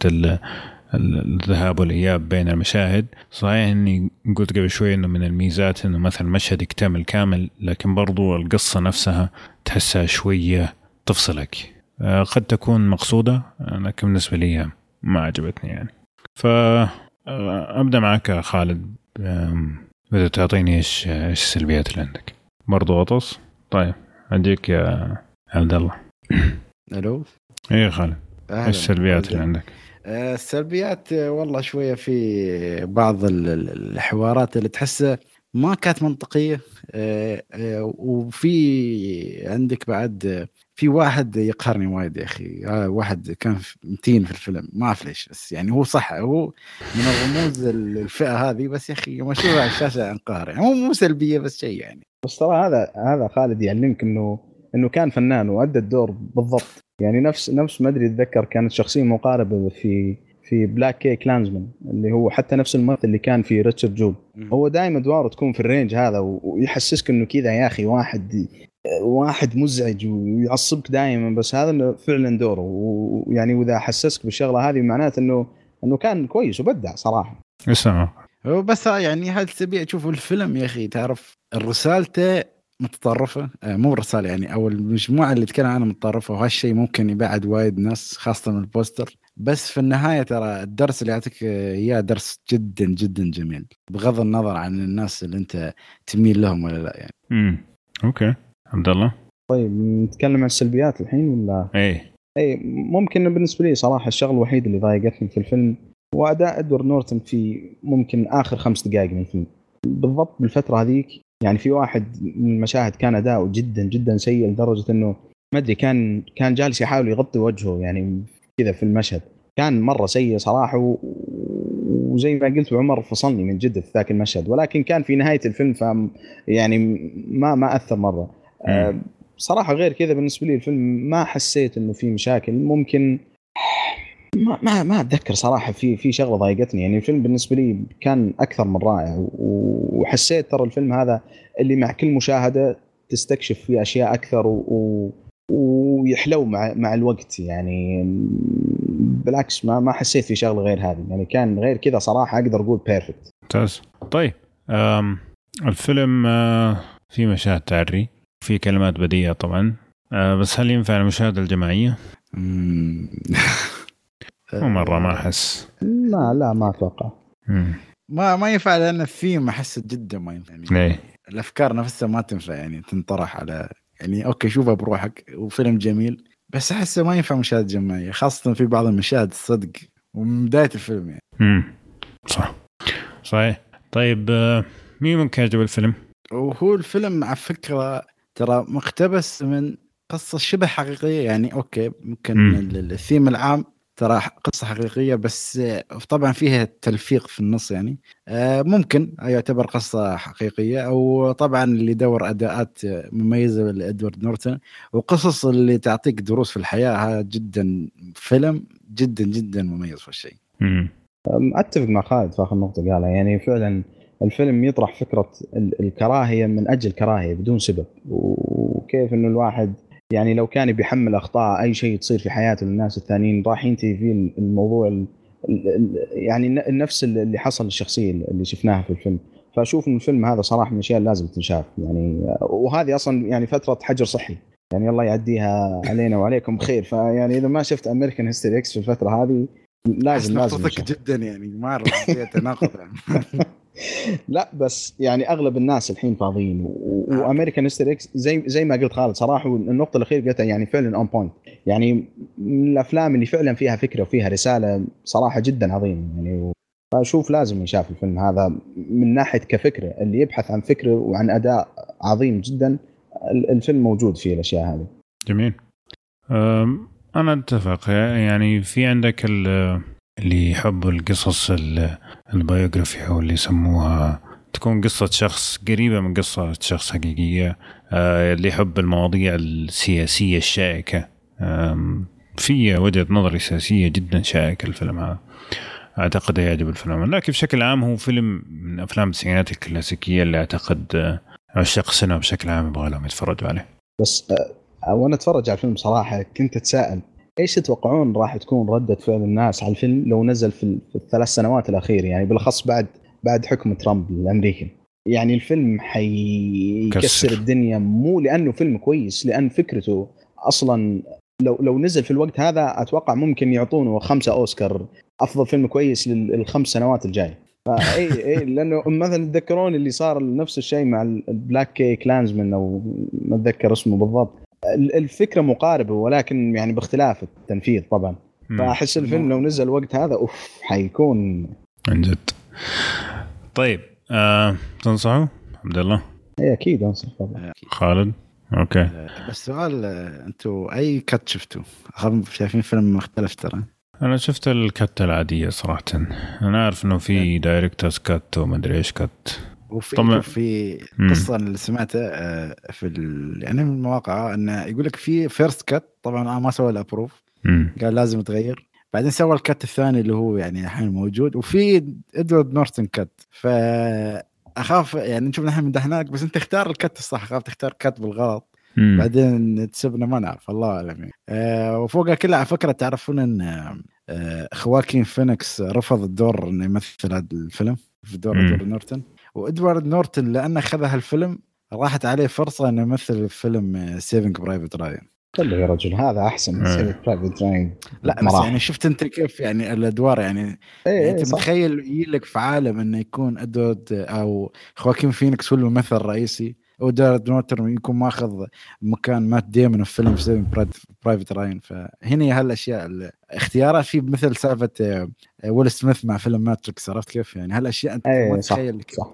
الذهاب والإياب بين المشاهد. صحيح إني قلت قبل شوي إنه من الميزات إنه مثلا مشهد يكتمل كامل لكن برضو القصة نفسها تحسها شوية تفصلك. آه، قد تكون مقصودة لكن بالنسبة لي ما عجبتني يعني. ف أبدأ معك خالد. بدأ تعطيني إيش إيش السلبيات اللي عندك؟ برضو غطس طيب اديك يا عبد الله. ألو؟ إيه خالد إيش السلبيات اللي عندك؟ آه، السلبيات والله شوية في بعض الحوارات اللي تحسها ما كانت منطقية. آه، وفي عندك بعد في واحد يقهرني وايد يا أخي. واحد كان متين في الفيلم. ما أعرف ليش بس يعني هو صح هو من الرموز الفئة هذه. بس يا أخي ما اشوفه على الشاشة انقهر يعني. مو مو سلبية بس شيء يعني. بس ترى هذا هذا خالد يعلمك إنه إنه كان فنان وأدى الدور بالضبط. يعني نفس نفس ما أدري أتذكر كانت شخصية مقاربة في في BlacKkKlansman اللي هو حتى نفس الممثل اللي كان في ريتشارد جول هو دائما ادواره تكون في ال range هذا ويحسسك إنه كذا يا أخي واحد واحد مزعج ويعصبك دائما بس هذا فعلا دوره. ويعني وإذا حسسك بالشغلة هذه معناته انه إنه كان كويس وبدع صراحة. اسمع بس يعني هذا تبي تشوف الفيلم يا أخي؟ تعرف رسالته متطرفة. آه، مو رسالة يعني أو المجموعة اللي تكلم عنها متطرفة وهالشيء ممكن يبعد وايد ناس خاصة من ال poster. بس في النهاية ترى الدرس اللي يعطيك إياه درس جدا جدا جميل. بغض النظر عن الناس اللي أنت تميل لهم ولا لأ يعني. امم okay. عبد الله؟ طيب نتكلم عن السلبيات الحين ولا؟ إيه. اي ممكن بالنسبة لي صراحة الشغله الوحيده اللي ضايقتني في الفيلم هو اداء إدوارد نورتن في ممكن آخر خمس دقائق من الفيلم. بالضبط بالفترة هذيك يعني في واحد من المشاهد كان اداؤه جدا جدا سيء لدرجة إنه ما أدري كان كان جالس يحاول يغطي وجهه يعني كذا في المشهد. كان مرة سيء صراحة. وزي ما قلت عمر فصلني من جد في ذاك المشهد. ولكن كان في نهاية الفيلم ف يعني ما ما أثر مرة. أه صراحة غير كذا بالنسبة لي الفيلم ما حسيت إنه في مشاكل. ممكن ما ما ما أتذكر صراحة في في شغلة ضايقتني. يعني الفيلم بالنسبة لي كان أكثر من رائع وحسيت ترى الفيلم هذا اللي مع كل مشاهدة تستكشف فيه أشياء أكثر و ويحلو مع مع الوقت. يعني بالعكس ما ما حسيت في شغلة غير هذه. يعني كان غير كذا صراحة أقدر أقول بيرفكت ممتاز. طيب الفيلم آه، في مشاهد تعري في كلمات بديهة طبعا. آه، بس هل ينفع المشاهدة الجماعية؟ مو مرة ما أحس. لا لا ما أتوقع. ما ما ينفع لأن الثيم أحس جدا ما ينفع. يعني ليه؟ الأفكار نفسها ما تنفع يعني تنطرح على يعني okay شوفها بروحك وفيلم جميل بس أحسه ما ينفع مشاهد جماعية خاصة في بعض المشاهد الصدق ومن بداية الفيلم يعني. امم صح. صحيح. طيب آه، مين ممكن يعجب الفيلم؟ وهو الفيلم على فكرة ترى مقتبس من قصة شبه حقيقية يعني okay ممكن الثيم العام ترى قصة حقيقية بس طبعا فيها تلفيق في النص يعني. آه، ممكن يعتبر قصة حقيقية أو طبعا اللي يدور أداءات مميزة لإدوارد نورتون. وقصص اللي تعطيك دروس في الحياة هذا جدا فيلم جدا جدا مميز في الشيء. أتفق مع خالد في آخر نقطة قالها. يعني فعلا الفيلم يطرح فكرة الكراهية من أجل كراهية بدون سبب. وكيف إنه الواحد يعني لو كان بيحمل أخطاء أي شيء تصير في حياته للناس الثانيين راح ينتهي فيه الموضوع يعني نفس اللي حصل للشخصيه اللي شفناها في الفيلم. فأشوف إن الفيلم هذا صراحة من الأشياء اللي لازم تنشاف. يعني وهذه أصلا يعني فترة حجر صحي. يعني الله يعديها علينا وعليكم بخير فيعني إذا ما شفت American History X في الفترة هذه لازم لازم جدا يعني ما أعرف تناقض لا بس يعني أغلب الناس الحين فاضيين و American X زي زي ما قلت خالد صراحة النقطة الأخيرة قلتها يعني فعلا on point يعني من الأفلام اللي فعلا فيها فكرة وفيها رسالة صراحة جدا عظيمة يعني فأشوف لازم ينشاف الفيلم هذا من ناحية كفكرة اللي يبحث عن فكرة وعن أداء عظيم جدا الفيلم موجود فيه الأشياء هذه. جميل. أنا أتفق. يعني في عندك اللي يحبوا القصص البيوغرافي أو اللي يسموها تكون قصة شخص قريبة من قصة شخص حقيقية. آه، اللي يحب المواضيع السياسية الشائكة. في وجهة نظري سياسية جدا شائكة الفيلم هذا. أعتقد يعجب الفيلم. لكن بشكل عام هو فيلم من أفلام التسعينات الكلاسيكية اللي أعتقد آه، عشاق السينما بشكل عام يبغى لهم يتفرجوا عليه. بس آه، وأنا أتفرج على الفيلم صراحة كنت أتساءل إيش تتوقعون راح تكون ردة فعل الناس على الفيلم لو نزل في, الثلاث سنوات الاخيره يعني بالأخص بعد بعد حكم ترامب الأمريكي. يعني الفيلم حيكسر الدنيا مو لأنه فيلم كويس لأن فكرته أصلا لو لو نزل في الوقت هذا أتوقع ممكن يعطونه خمسة أوسكار أفضل فيلم كويس للخمس سنوات الجايه فاي اي لأنه مثلا تذكرون اللي صار نفس الشيء مع ال BlacKkKlansman أو ما أتذكر اسمه بالضبط. الفكرة مقاربة ولكن يعني باختلاف التنفيذ طبعا. فأحس الفيلم لو نزل وقت هذا أوف حيكون عن جد. طيب آه، تنصحوا؟ عبد الله؟ اي أكيد أنصح طبعا. خالد؟ okay. آه، بس سؤال آه، أنتم أي cut شفتوا؟ شايفين فيلم مختلف ترى. أنا شفت ال cut العادية صراحة. أنا أعرف إنه في director's cut وما ادري إيش cut وفي طبعا في قصة اللي سمعتها في يعني من المواقع إنه يقول لك في first cut طبعا أنا ما سوى ال approve قال لازم تغير. بعدين سوى ال cut الثاني اللي هو يعني الحين موجود وفي ادوارد نورتن cut ف اخاف يعني نشوف نحن مدحناك بس أنت اختار ال cut الصح اخاف تختار cut بالغلط. مم. بعدين تسبنا ما نعرف الله أعلم يعني. آه وفوقها كلها على فكرة تعرفون إن آه خواكين فينيكس رفض الدور إنه يمثل هذا الفيلم في دور ادوارد نورتن وإدوارد نورتن لأنه اخذ هالفيلم راحت عليه فرصة إنه يمثل فيلم Saving Private Ryan خلي يا رجل هذا أحسن من Saving Private Ryan لا بس يعني شفت أنت كيف يعني الأدوار يعني, إيه يعني أنت متخيل يجي لك في عالم إنه يكون إدوارد أو خواكين فينيكس هو الممثل الرئيسي. إدوارد نورتن يكون ماخذ مكان مات ديمون في فيلم Saving Private Ryan. فهنا هالاشياء اختيارها في مثل سالفة آه، ويل سميث مع فيلم Matrix عرفت كيف؟ يعني هالاشياء أنت ما تتخيل. صح,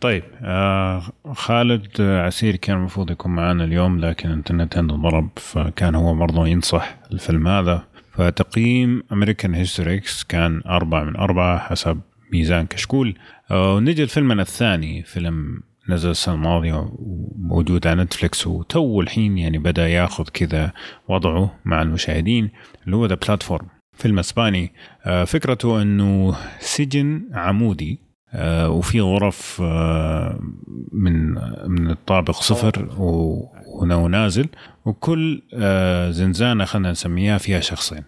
طيب آه خالد عسير كان المفروض يكون معنا اليوم لكن الإنترنت عنده ضرب فكان هو برضه ينصح الفيلم هذا. فتقييم American History X كان أربعة من أربعة حسب ميزان كشكول. آه، ونجي الفيلم الثاني فيلم نزل السنة الماضية وموجود على نتفلكس وتو الحين يعني بدأ ياخذ كذا وضعه مع المشاهدين اللي هو ذا بلاتفورم فيلم إسباني. آه، فكرته إنه سجن عمودي آه، وفي غرف من من الطابق صفر وهنا ونازل وكل زنزانة خلينا نسميها فيها شخصين.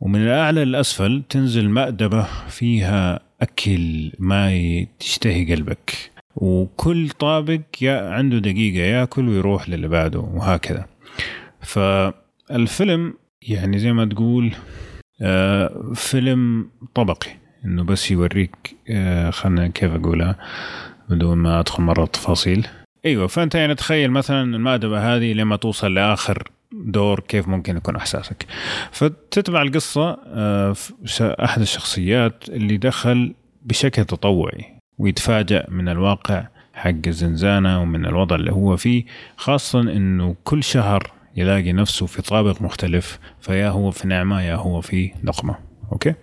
ومن الأعلى للأسفل تنزل مأدبة فيها أكل ما تشتهي قلبك. وكل طابق يا عنده دقيقة ياكل ويروح للي بعده وهكذا. فالفيلم يعني زي ما تقول آه فيلم طبقي إنه بس يوريك آه خلنا كيف أقولها بدون ما أدخل مرة التفاصيل أيوه فأنت يعني تخيل مثلا المأدبة هذه لما توصل لآخر دور كيف ممكن يكون إحساسك. فتتبع القصة آه، أحد الشخصيات اللي دخل بشكل تطوعي ويتفاجأ من الواقع حق الزنزانه ومن الوضع اللي هو فيه خاصه إنه كل شهر يلاقي نفسه في طابق مختلف فيا هو في نعمة يا هو في نقمه okay؟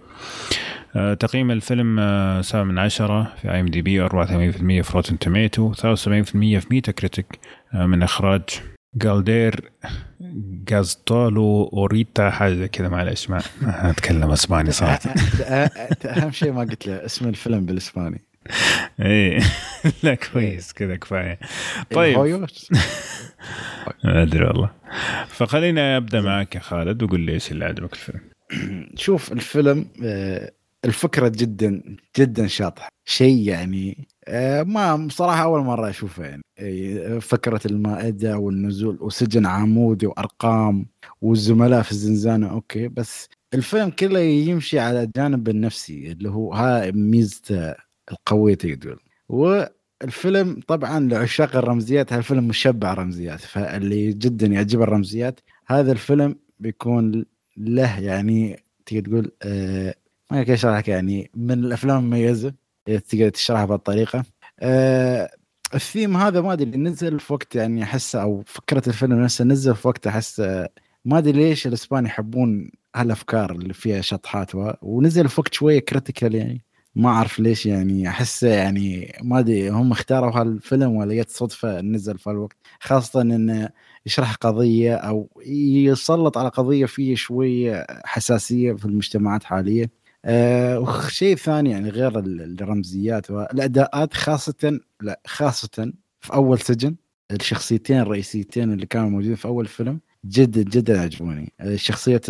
آه تقييم الفيلم آه سبعة من عشرة في IMDb 84% في Rotten Tomato 73% في Metacritic آه من إخراج جالدير جازتيلو اوروتيا حاجة كذا معلش ما اتكلم إسباني صراحة. أهم شيء ما قلت له اسم الفيلم بالإسباني. إيه. لا كويس كذا كفاية. طيب. ما أدري والله. فخلينا أبدأ معك يا خالد وقول لي إيش اللي عجبك الفيلم. شوف الفيلم آه، الفكرة جدا جدا شاطحة. شيء يعني ما بصراحة أول مرة أشوفه يعني. فكرة المائدة والنزول وسجن عمودي وأرقام والزملاء في الزنزانة أوكي. بس الفيلم كله يمشي على الجانب النفسي اللي هو ها ميزته القوية تقدر. والفيلم طبعا لعشاق الرمزيات هالفيلم مشبع رمزيات فاللي جدا يعجب الرمزيات هذا الفيلم بيكون له يعني تقدر تقول آه ما كيف يعني من الأفلام المميزة. تقدر تشرحها بهالطريقة. آه الثيم هذا ما أدري نزل في وقت يعني احسه أو فكرة الفيلم نفسه نزل في وقت أحس ما أدري ليش الاسبان يحبون هالأفكار اللي فيها شطحات ونزل في وقت شوية كريتيكال يعني. ما أعرف ليش يعني احسه يعني ما أدري هم اختاروا هالفيلم ولا جت صدفة نزل في الوقت خاصة انه يشرح قضية أو يسلط على قضية فيه شوية حساسية في المجتمعات حاليا. آه وشيء ثاني يعني غير الرمزيات والاداءات خاصة لا خاصة في أول سجن الشخصيتين الرئيسيتين اللي كانوا موجودين في أول فيلم جدا جدا عجبوني. شخصية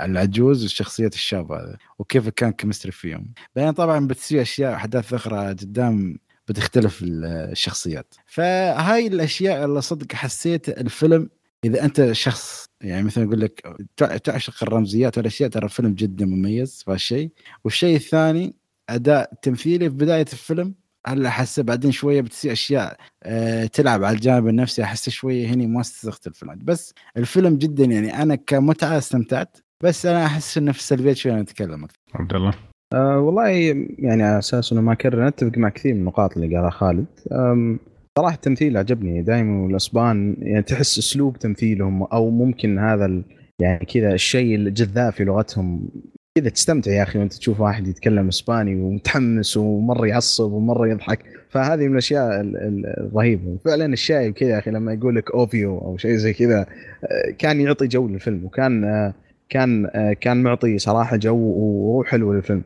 العجوز وشخصية الشاب هذا وكيف كان كمستري فيهم. بعدين طبعا بتصير أشياء أحداث أخرى قدام بتختلف الشخصيات. فهاي الأشياء اللي صدق حسيت الفيلم إذا أنت شخص يعني مثلا أقول لك تعشق الرمزيات والأشياء ترى الفيلم جدا مميز في هالشيء والشيء الثاني أداء تمثيلي في بداية الفيلم هلا أحس بعدين شوية بتصير أشياء أه تلعب على الجانب النفسي أحس شوية هني ما تختلف بس الفيلم جدا يعني أنا كمتعة استمتعت بس أنا أحس إنه في السلبيات شوية نتكلم أكثر. عبد الله. أه والله يعني على أساس إنه ما كرر نتفق مع كثير من النقاط اللي قالها خالد. صراحة التمثيل عجبني. دائما الأسبان يعني تحس أسلوب تمثيلهم أو ممكن هذا يعني كذا الشيء الجذاب في لغتهم. كذا تستمتع يا أخي وأنت تشوف واحد يتكلم إسباني ومتحمس ومرة يعصب ومرة يضحك. فهذه من الأشياء الرهيبة. فعلا الشايب كذا يا أخي لما يقول لك obvio أو شيء زي كذا كان يعطي جو للفيلم وكان كان كان معطي صراحة جو وروح حلوة للفيلم.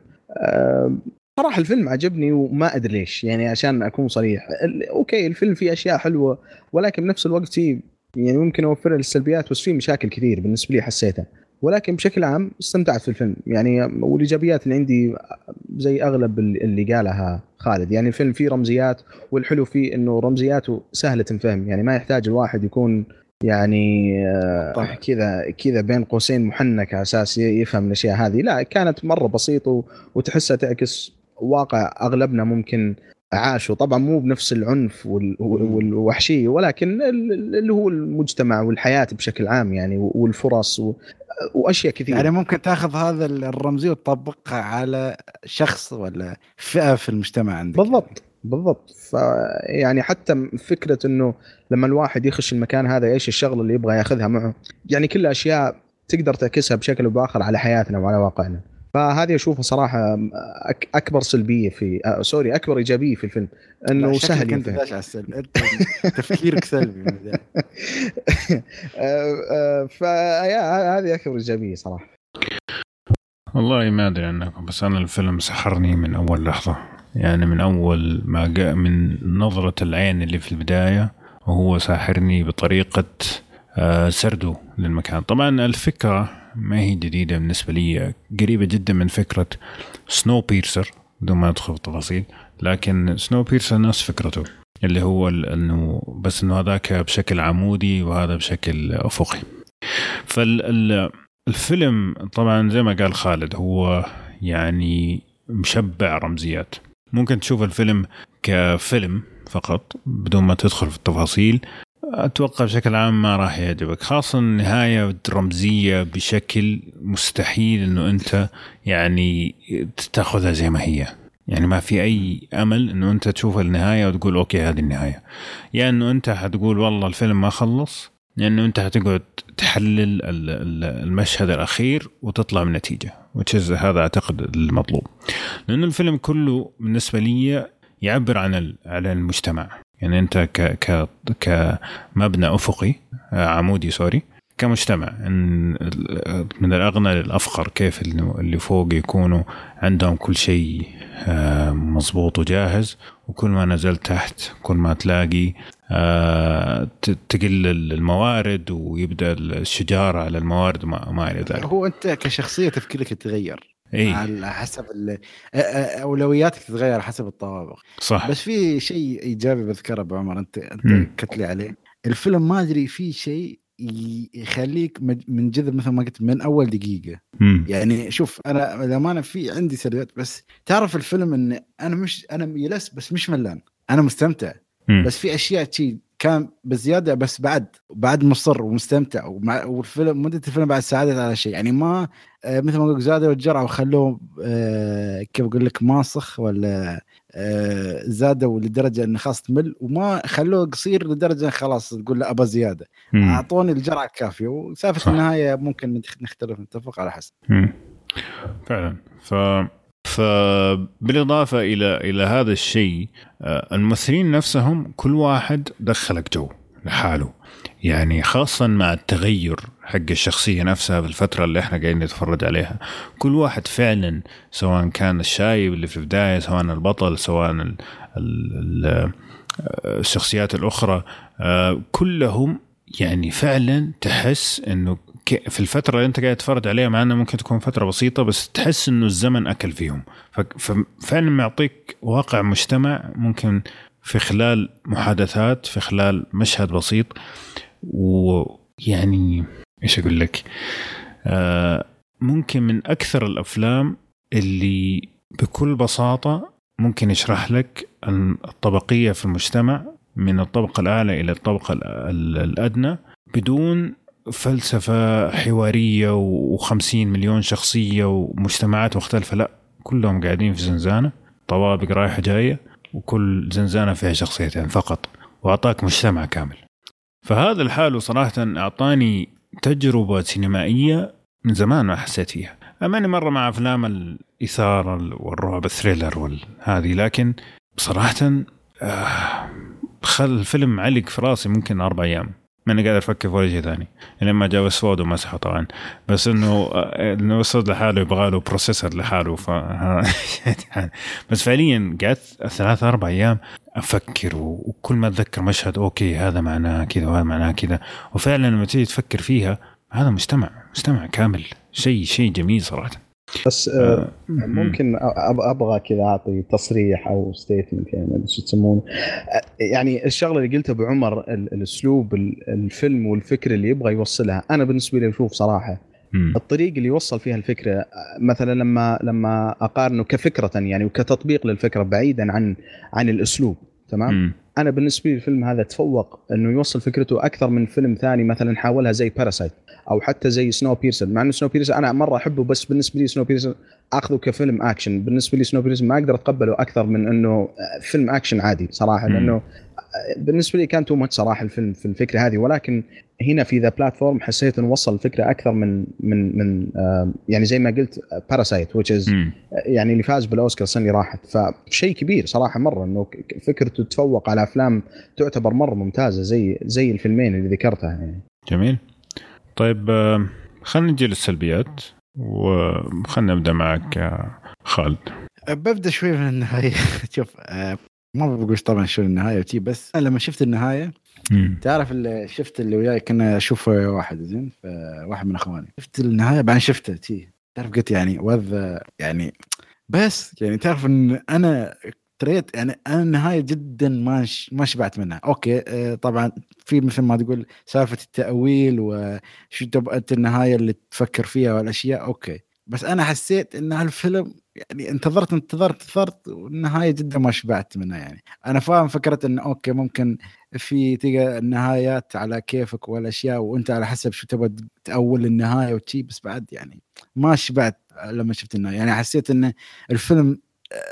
صراحة الفيلم عجبني وما أدري ليش يعني عشان أكون صريح. okay الفيلم فيه أشياء حلوة ولكن بنفس الوقت فيه يعني ممكن over السلبيات بس فيه مشاكل كثير بالنسبة لي حسيتها. ولكن بشكل عام استمتعت في الفيلم. يعني والإيجابيات اللي عندي زي أغلب اللي قالها خالد. يعني الفيلم فيه رمزيات والحلو فيه إنه رمزياته سهلة تنفهم يعني ما يحتاج الواحد يكون يعني آه، كذا كذا بين قوسين محنك على أساس يفهم الأشياء هذه. لا كانت مرة بسيطة وتحسها تعكس واقع أغلبنا ممكن عاشوا طبعا مو بنفس العنف والوحشيه ولكن اللي هو المجتمع والحياة بشكل عام يعني والفرص وأشياء كثيرة. يعني ممكن تأخذ هذا الرمزيه وتطبقها على شخص ولا فئة في المجتمع عندك؟ بالضبط بالضبط. فيعني حتى فكرة إنه لما الواحد يخش المكان هذا إيش الشغلة اللي يبغى ياخذها معه يعني كلها أشياء تقدر تعكسها بشكل أو بآخر على حياتنا وعلى واقعنا. فهذه أشوفها صراحة أكبر سلبية في آه سوري أكبر إيجابية في الفيلم إنه سهل أنت على السلب. أنت تفكيرك سلبي آه، آه، فهذه أكبر إيجابية صراحة. والله ما أدري عنكم بس أنا الفيلم سحرني من أول لحظة. يعني من أول ما جاء من نظرة العين اللي في البداية وهو ساحرني بطريقة آه، سرده للمكان. طبعا الفكرة ما هي جديدة بالنسبة لي. قريبة جدا من فكرة سنو بيرسر بدون ما ادخل في التفاصيل لكن سنو بيرسر نفس فكرته اللي هو إنه بس إنه هذاك بشكل عمودي وهذا بشكل أفقي. فالفيلم طبعا زي ما قال خالد هو يعني مشبع رمزيات. ممكن تشوف الفيلم كفيلم فقط بدون ما تدخل في التفاصيل. أتوقع بشكل عام ما راح يعجبك خاصة النهاية رمزيه بشكل مستحيل إنه أنت يعني تاخذها زي ما هي. يعني ما في أي أمل إنه أنت تشوف النهاية وتقول okay هذه النهاية. يا يعني إنه أنت حتقول والله الفيلم ما خلص لأنه يعني أنت حتقعد تحلل المشهد الأخير وتطلع من نتيجه و which is هذا أعتقد المطلوب. لأنه الفيلم كله بالنسبة لي يعبر عن عن المجتمع. يعني أنت ك ك كمبنى أفقي آه، عمودي sorry كمجتمع إن من الأغنى للأفقر كيف اللي فوق يكونوا عندهم كل شيء آه، مضبوط وجاهز وكل ما نزلت تحت كل ما تلاقي آه، تقل الموارد ويبدأ الشجار على الموارد وما إلى ذلك. هو أنت كشخصية تفكيرك يتغير. اي على حسب أولوياتك تتغير حسب الطوابق. صح. بس في شيء إيجابي بذكره أبو عمر أنت أنت كت لي عليه. الفيلم ما أدري في شيء يخليك من جذب مثل ما قلت من أول دقيقة. مم. يعني شوف أنا للأمانة في عندي سلبيات بس تعرف الفيلم إن أنا مش أنا يلس بس مش ملان. أنا مستمتع. مم. بس في أشياء شي كان بزيادة بس بعد بعد مصر ومستمتع. ومع والفيلم مدة الفيلم بعد ساعدت على شيء. يعني ما آه مثل ما قلت زادوا الجرعه وخلوه آه كيف أقول لك ماسخ ولا آه زادوا لدرجة إنه خلاص تمل. وما خلوه قصير لدرجة خلاص تقول لا ابى زيادة. أعطوني الجرعة الكافية. وسالفة. النهاية ممكن نختلف نتفق على حسب. مم. فعلا. ف فبالإضافة إلى إلى هذا الشيء آه، الممثلين نفسهم كل واحد دخلك جو لحاله. يعني خاصة مع التغير حق الشخصية نفسها في الفترة اللي إحنا قاعدين نتفرج عليها. كل واحد فعلا سواء كان الشايب اللي في البداية سواء البطل سواء ال الشخصيات الأخرى آه، كلهم يعني فعلا تحس إنه في الفترة اللي انت قاعد تتفرج عليها مع انها ممكن تكون فترة بسيطة بس تحس انه الزمن أكل فيهم. ففعلا معطيك واقع مجتمع ممكن في خلال محادثات في خلال مشهد بسيط. ويعني إيش أقول لك؟ آه ممكن من أكثر الأفلام اللي بكل بساطة ممكن يشرح لك الطبقية في المجتمع من الطبقة الأعلى إلى الطبقة ال- ال- الأدنى بدون فلسفة حوارية و50 مليون شخصية ومجتمعات مختلفة. لا كلهم قاعدين في زنزانة طوابق رايحة جاية وكل زنزانة فيها شخصيتين فقط وأعطاك مجتمع كامل. فهذا الحال صراحة أعطاني تجربة سينمائية من زمان ما حسيت فيها أماني مرة مع أفلام الإثارة والرعب ال thriller والهذه لكن بصراحة آه خل الفيلم علق في راسي ممكن أربع أيام. ماني قادر أفكر في ولا شيء ثاني. لما جاء سواد ومسحه طبعا. بس إنه آه، إنه وصل لحاله يبغى له processor لحاله ف بس فعليا قعدت ثلاث أربع أيام أفكر وكل ما أتذكر مشهد okay هذا معناه كذا وهذا معناه كذا. وفعلا لما تيجي تفكر فيها هذا مجتمع مجتمع كامل. شيء شيء جميل صراحة. بس آه، ممكن أب- أبغى كذا أعطي تصريح أو statement يعني ما أدري شو تسمونه آه، يعني الشغلة اللي قلتها ابو عمر ال- الأسلوب ال- الفيلم والفكرة اللي يبغى يوصلها أنا بالنسبة لي أشوف صراحة. الطريق اللي يوصل فيها الفكرة آه، مثلا لما لما أقارنه كفكرة يعني وكتطبيق للفكرة بعيدا عن عن الأسلوب تمام. أنا بالنسبة لي الفيلم هذا تفوق إنه يوصل فكرته أكثر من فيلم ثاني مثلا حاولها زي Parasite أو حتى زي Snowpiercer مع إنه Snowpiercer أنا مرة أحبه بس بالنسبة لي Snowpiercer أخذه كفيلم اكشن بالنسبة لي Snowpiercer ما أقدر أتقبله أكثر من إنه فيلم اكشن عادي صراحة. لأنه بالنسبة لي كان too much صراحة الفيلم في الفكرة هذه. ولكن هنا في The Platform حسيت إنه وصل الفكرة أكثر من من من آه، يعني زي ما قلت Parasite which is. يعني اللي فاز بالأوسكار السنة اللي راحت. فشيء كبير صراحة مرة إنه فكرته تتفوق على أفلام تعتبر مرة ممتازة زي زي الفيلمين اللي ذكرتها يعني. جميل. طيب آه، خلينا نجي للسلبيات وخلينا نبدأ معك يا خالد. ببدأ شوي من النهاية. شوف آه، ما بقول طبعا شو النهاية وتي بس أنا لما شفت النهاية مم. تعرف اللي شفت اللي وياي كنا أشوف واحد زين واحد من أخواني. شفت النهاية؟ بعدين شفته تي. تعرف قلت يعني وذ يعني بس يعني تعرف إن أنا تريت يعني أنا النهاية جدا ما ما شبعت منها. okay آه، طبعا في مثل ما تقول سالفة التأويل وشو أنت النهاية اللي تفكر فيها والأشياء okay. بس أنا حسيت إن هالفيلم يعني انتظرت انتظرت انتظرت والنهاية جدا ما شبعت منها يعني. أنا فاهم فكرة انه okay ممكن في تلقى النهايات على كيفك والأشياء وأنت على حسب شو تبغى تأول النهاية وتشي بس بعد يعني ما شبعت لما شفت النهاية. يعني حسيت إن الفيلم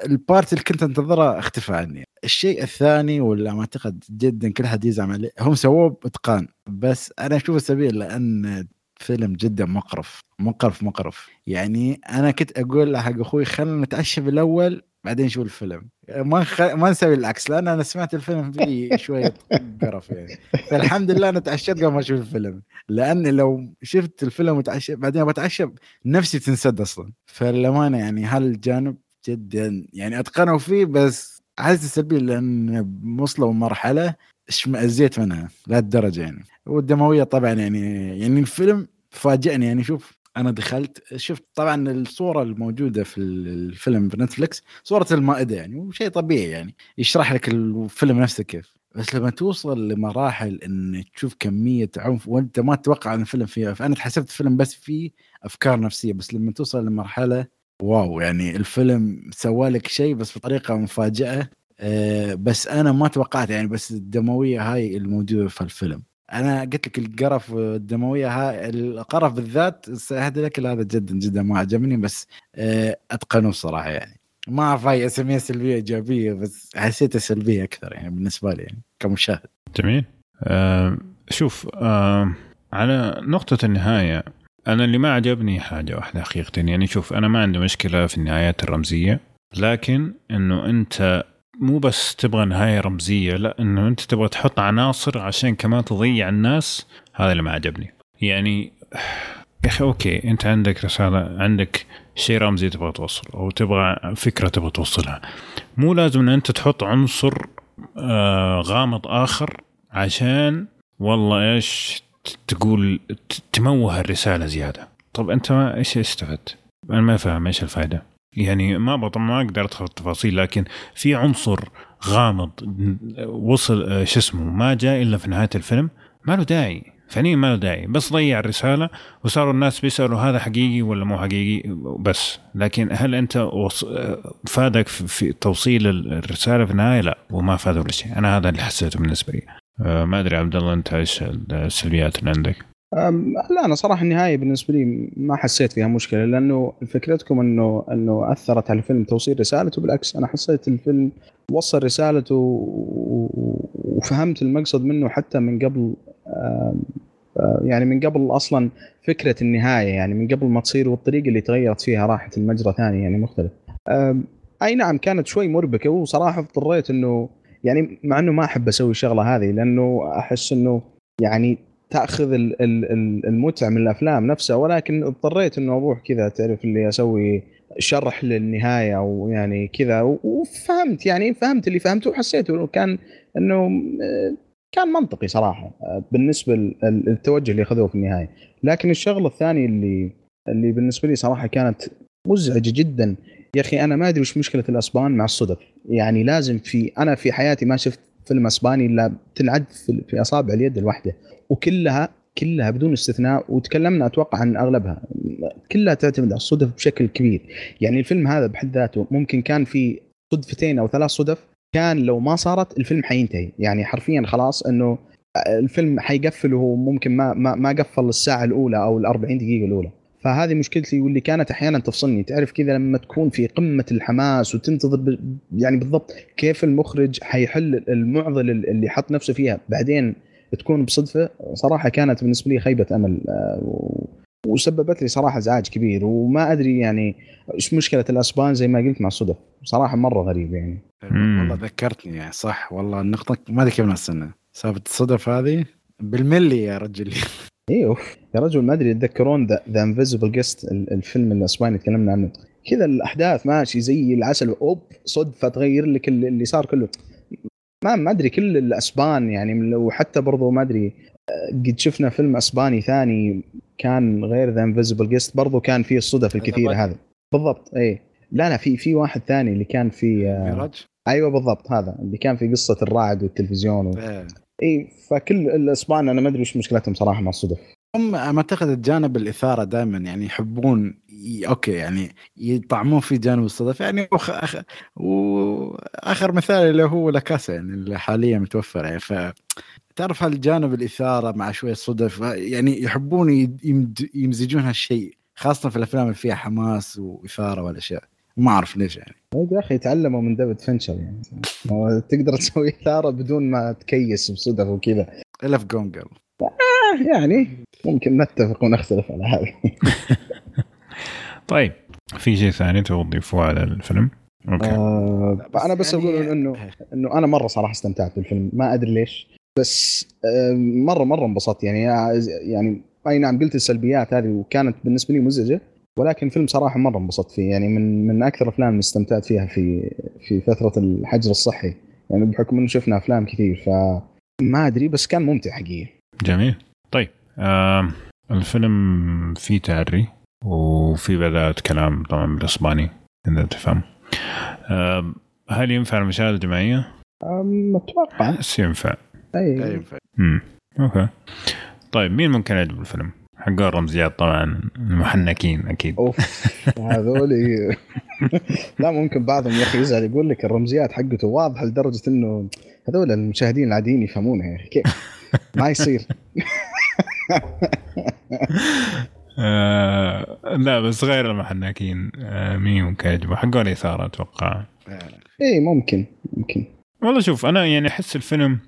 البارت اللي كنت انتظره اختفى عني. الشيء الثاني ولا ما أعتقد جدا كل حد يزعم عليه هم سووه بإتقان. بس أنا اشوفه سبيل لأن فيلم جدا مقرف مقرف مقرف. يعني أنا كنت أقول حق أخوي خلينا نتعشى بالأول بعدين نشوف الفيلم. ما خ... ما نسوي العكس لأن أنا سمعت الفيلم فيه شوية قرف يعني. فالحمد لله أنا تعشيت قبل ما أشوف الفيلم. لأن لو شفت الفيلم وتعشى بعدين بتعشى نفسي تنسد أصلا. فالامانه يعني هالجانب جدا. يعني اتقنوا فيه بس احس سلبي لأن وصلوا مرحلة اشمئزيت منها لهالدرجه يعني. والدموية طبعا يعني يعني الفيلم فاجئني. يعني شوف أنا دخلت شفت طبعا الصورة الموجودة في الفيلم في نتفلكس صورة المائدة يعني وشيء طبيعي يعني. يشرح لك الفيلم نفسه كيف. بس لما توصل لمراحل إن تشوف كمية عنف وأنت ما تتوقع إن الفيلم فيه فانا حسبت الفيلم بس فيه أفكار نفسية. بس لما توصل لمرحلة واو يعني الفيلم سوى لك شيء بس بطريقة مفاجأة. أه بس أنا ما توقعت يعني بس الدموية هاي الموجودة في الفيلم. أنا قلت لك القرف والدمويه هاي القرف بالذات هذا لك هذا جدا جدا ما عجبني بس أه اتقنوا صراحة يعني. ما اعرف هاي اسميها سلبية إيجابية بس حسيتها سلبية أكثر يعني بالنسبة لي يعني كمشاهد. جميل. آه شوف آه على نقطة النهاية أنا اللي ما عجبني حاجة واحدة حقيقة يعني شوف أنا ما عندي مشكلة في النهايات الرمزية لكن إنه أنت مو بس تبغى نهاية رمزية لا إنه أنت تبغى تحط عناصر عشان كمان تضيع الناس هذا اللي ما عجبني. يعني يا أخي أوكي أنت عندك رسالة عندك شيء رمزي تبغى توصل أو تبغى فكرة تبغى توصلها. مو لازم إن أنت تحط عنصر آه غامض آخر عشان والله إيش تقول تموه الرسالة زيادة. طب أنت ما إيش استفدت؟ أنا ما فاهم إيش الفائده يعني ما ما أقدر أدخل التفاصيل لكن في عنصر غامض وصل شو اسمه ما جاء إلا في نهاية الفيلم ما له داعي. فعليا ما له داعي. بس ضيع الرسالة وصاروا الناس بيسألوا هذا حقيقي ولا مو حقيقي بس لكن هل أنت فادك في توصيل الرسالة في النهاية؟ لا وما فاد ولا شيء. أنا هذا اللي حسيته بالنسبة لي. ما أدري عبد الله أنت إيش السلبيات اللي عندك؟ لا أنا صراحة النهاية بالنسبة لي ما حسيت فيها مشكلة لأنه فكرتكم إنه إنه أثرت على الفيلم توصيل رسالته بالعكس أنا حسيت الفيلم وصل رسالته وفهمت المقصد منه حتى من قبل يعني من قبل أصلا فكرة النهاية يعني من قبل ما تصير والطريقة اللي تغيرت فيها راحت المجرى ثاني يعني مختلف. أي نعم كانت شوي مربكة وصراحة اضطريت إنه يعني مع إنه ما أحب أسوي الشغلة هذه لأنه أحس إنه يعني تأخذ المتعة من الأفلام نفسها ولكن اضطريت إنه أروح كذا تعرف اللي أسوي شرح للنهاية أو يعني كذا وفهمت يعني فهمت اللي فهمته وحسيته كان إنه كان منطقي صراحة بالنسبة للتوجه اللي أخذوه في النهاية. لكن الشغلة الثانية اللي اللي بالنسبة لي صراحة كانت مزعجة جدا يا أخي أنا ما أدري وش مشكلة الأسبان مع الصدف يعني لازم في أنا في حياتي ما شفت فيلم أسباني إلا تنعد في أصابع اليد الواحدة. وكلها كلها بدون استثناء وتكلمنا أتوقع عن أغلبها. كلها تعتمد على الصدف بشكل كبير. يعني الفيلم هذا بحد ذاته ممكن كان في صدفتين أو ثلاث صدف كان لو ما صارت الفيلم حينتهي. يعني حرفيا خلاص إنه الفيلم حيقفل وهو ممكن ما ما ما قفل الساعة الأولى أو ال 40 دقيقة الأولى. فهذه مشكلتي واللي كانت أحيانا تفصلني. تعرف كذا لما تكون في قمة الحماس وتنتظر يعني بالضبط كيف المخرج حيحل المعضلة اللي حط نفسه فيها. بعدين تكون بصدفة صراحة كانت بالنسبة لي خيبة أمل آه، وسببت لي صراحة ازعاج كبير. وما أدري يعني إيش مشكلة الأسبان زي ما قلت مع الصدف. صراحة مرة غريب يعني. والله ذكرتني يعني صح. والله النقطة ما أدري كيف السنة سالفة الصدف هذه بالملي يا رجل. أيوه يا رجل ما أدري تذكرون The Invisible Guest الفيلم الاسباني تكلمنا عنه. كذا الأحداث ماشي زي العسل أوب صدفة تغير لك اللي صار كله. ما ما أدري كل الأسبان يعني وحتى برضو ما أدري قد شفنا فيلم أسباني ثاني كان غير The Invisible Guest برضو كان فيه الصدف الكثيره هذه بالضبط اي لا لا في في واحد ثاني اللي كان في آه أيوه بالضبط هذا اللي كان في قصة الرعد والتلفزيون و... إي فكل الإسبان أنا ما أدري وش مشكلتهم صراحة مع الصدف. هم أعتقد الجانب الإثارة دائما يعني يحبون ي... أوكي يعني يطعمون في جانب الصدف. يعني وخ... أخ... وآخر مثال اللي هو لاكاسا يعني اللي حاليا متوفر. يعني ف تعرف هالجانب الإثارة مع شوية صدف يعني يحبون يمزجون هالشيء خاصة في الأفلام اللي فيها حماس وإثارة والأشياء. ما أعرف ليش يعني. يا أخي تعلموا من ديفيد فينشر يعني. تقدر تسوي إثارة بدون ما تكيس بصدف وكذا. إلا في Gone Girl آه يعني ممكن نتفق ونختلف على هذا. طيب في شيء ثاني تبغى تضيفه على الفيلم؟ okay. آه بس أنا بس يعني أقول انه إنه أنا مرة صراحة استمتعت بالفيلم. ما أدري ليش. بس آه مره مرة انبسطت يعني. يعني أي نعم قلت السلبيات هذه وكانت بالنسبة لي مزعجة. ولكن فيلم صراحة مرة انبسطت فيه. يعني من من أكثر الافلام اللي استمتعت فيها في في فترة الحجر الصحي. يعني بحكم إنه شفنا أفلام كثير فما أدري بس كان ممتع حقيقي. جميل. طيب آه الفيلم فيه تعري وفي بدات كلام طبعا بالإسباني اذا تفهم. آه هل ينفع المشاهدة الجماعية؟ أتوقع. بس ينفع. أي. أي ينفع. امم أوكي. طيب مين ممكن يعجب الفيلم؟ حقون الرمزيات طبعا المحنكين أكيد. أوف هذول لا ممكن بعضهم يا أخي يزعل يقول لك الرمزيات حقته واضحه لدرجة إنه هذول المشاهدين العاديين يفهمونها يا أخي. كيف؟ ما يصير. آه لا بس غير المحنكين آه مين ممكن يعجبه؟ حقون إثارة أتوقع. آه، اي ممكن ممكن. والله شوف أنا يعني أحس الفيلم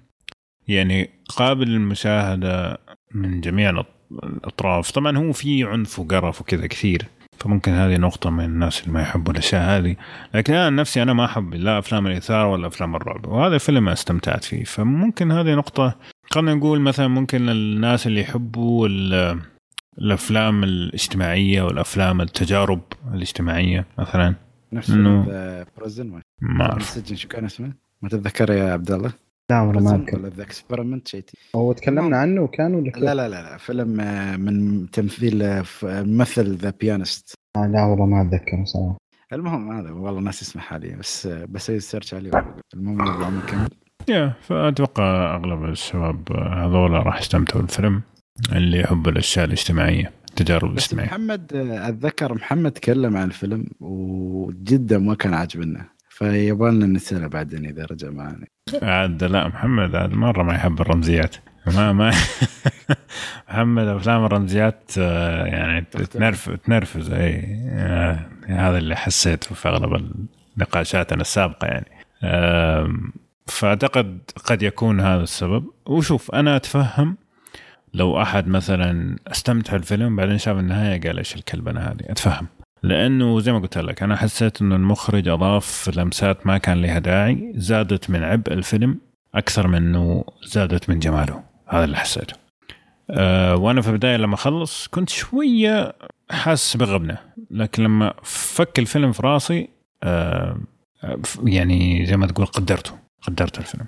يعني قابل للمشاهدة من جميع الأطراف. طبعا هو في عنف وقرف وكذا كثير فممكن هذه نقطة من الناس اللي ما يحبوا الأشياء هذه. لكن أنا نفسي أنا ما أحب لا أفلام الإثارة ولا أفلام الرعب وهذا الفيلم استمتعت فيه. فممكن هذه نقطة خلينا نقول مثلا ممكن الناس اللي يحبوا ال- الأفلام الاجتماعية والأفلام التجارب الاجتماعية مثلا. نفس إنه- prison ما ما أعرف. السجن شو كان اسمه؟ ما تتذكر يا عبد الله؟ لا والله ما أذكر. ولا The Experiment شيء. تي- هو تكلمنا عنه وكان ولا؟ لا لا لا لا فيلم آه، من تمثيل آه، ف- ممثل The Pianist آه لا والله ما اتذكر صراحة. المهم هذا والله ناس اسمه حاليا بس آه، بسوي search عليه. المهم نرجع نكمل يا فأتوقع أغلب الشباب هذول راح يستمتعوا بالفيلم اللي يحب الأشياء الاجتماعية التجارب بس الاجتماعية. محمد آه، أتذكر محمد تكلم عن الفيلم وجدا ما كان عاجبنا. فيبغالنا نساله بعدين إذا رجع معنا عاد لا محمد عاد مرة ما يحب الرمزيات. ما ما محمد أفلام الرمزيات آه، يعني تنرف تنرفز. إي آه، هذا اللي حسيته في أغلب نقاشاتنا السابقة يعني. فأعتقد قد يكون هذا السبب. وشوف أنا أتفهم لو أحد مثلا استمتع الفيلم بعدين شاف النهاية قال إيش الكلبنة هذه؟ أتفهم. لأنه زي ما قلت لك أنا حسيت إنه المخرج أضاف لمسات ما كان لها داعي زادت من عبء الفيلم أكثر من إنه زادت من جماله. هذا اللي حسيته. أه وأنا في البداية لما خلص كنت شوية حاسس بغبنة لكن لما فك الفيلم في راسي أه يعني زي ما تقول قدرته قدرت الفيلم.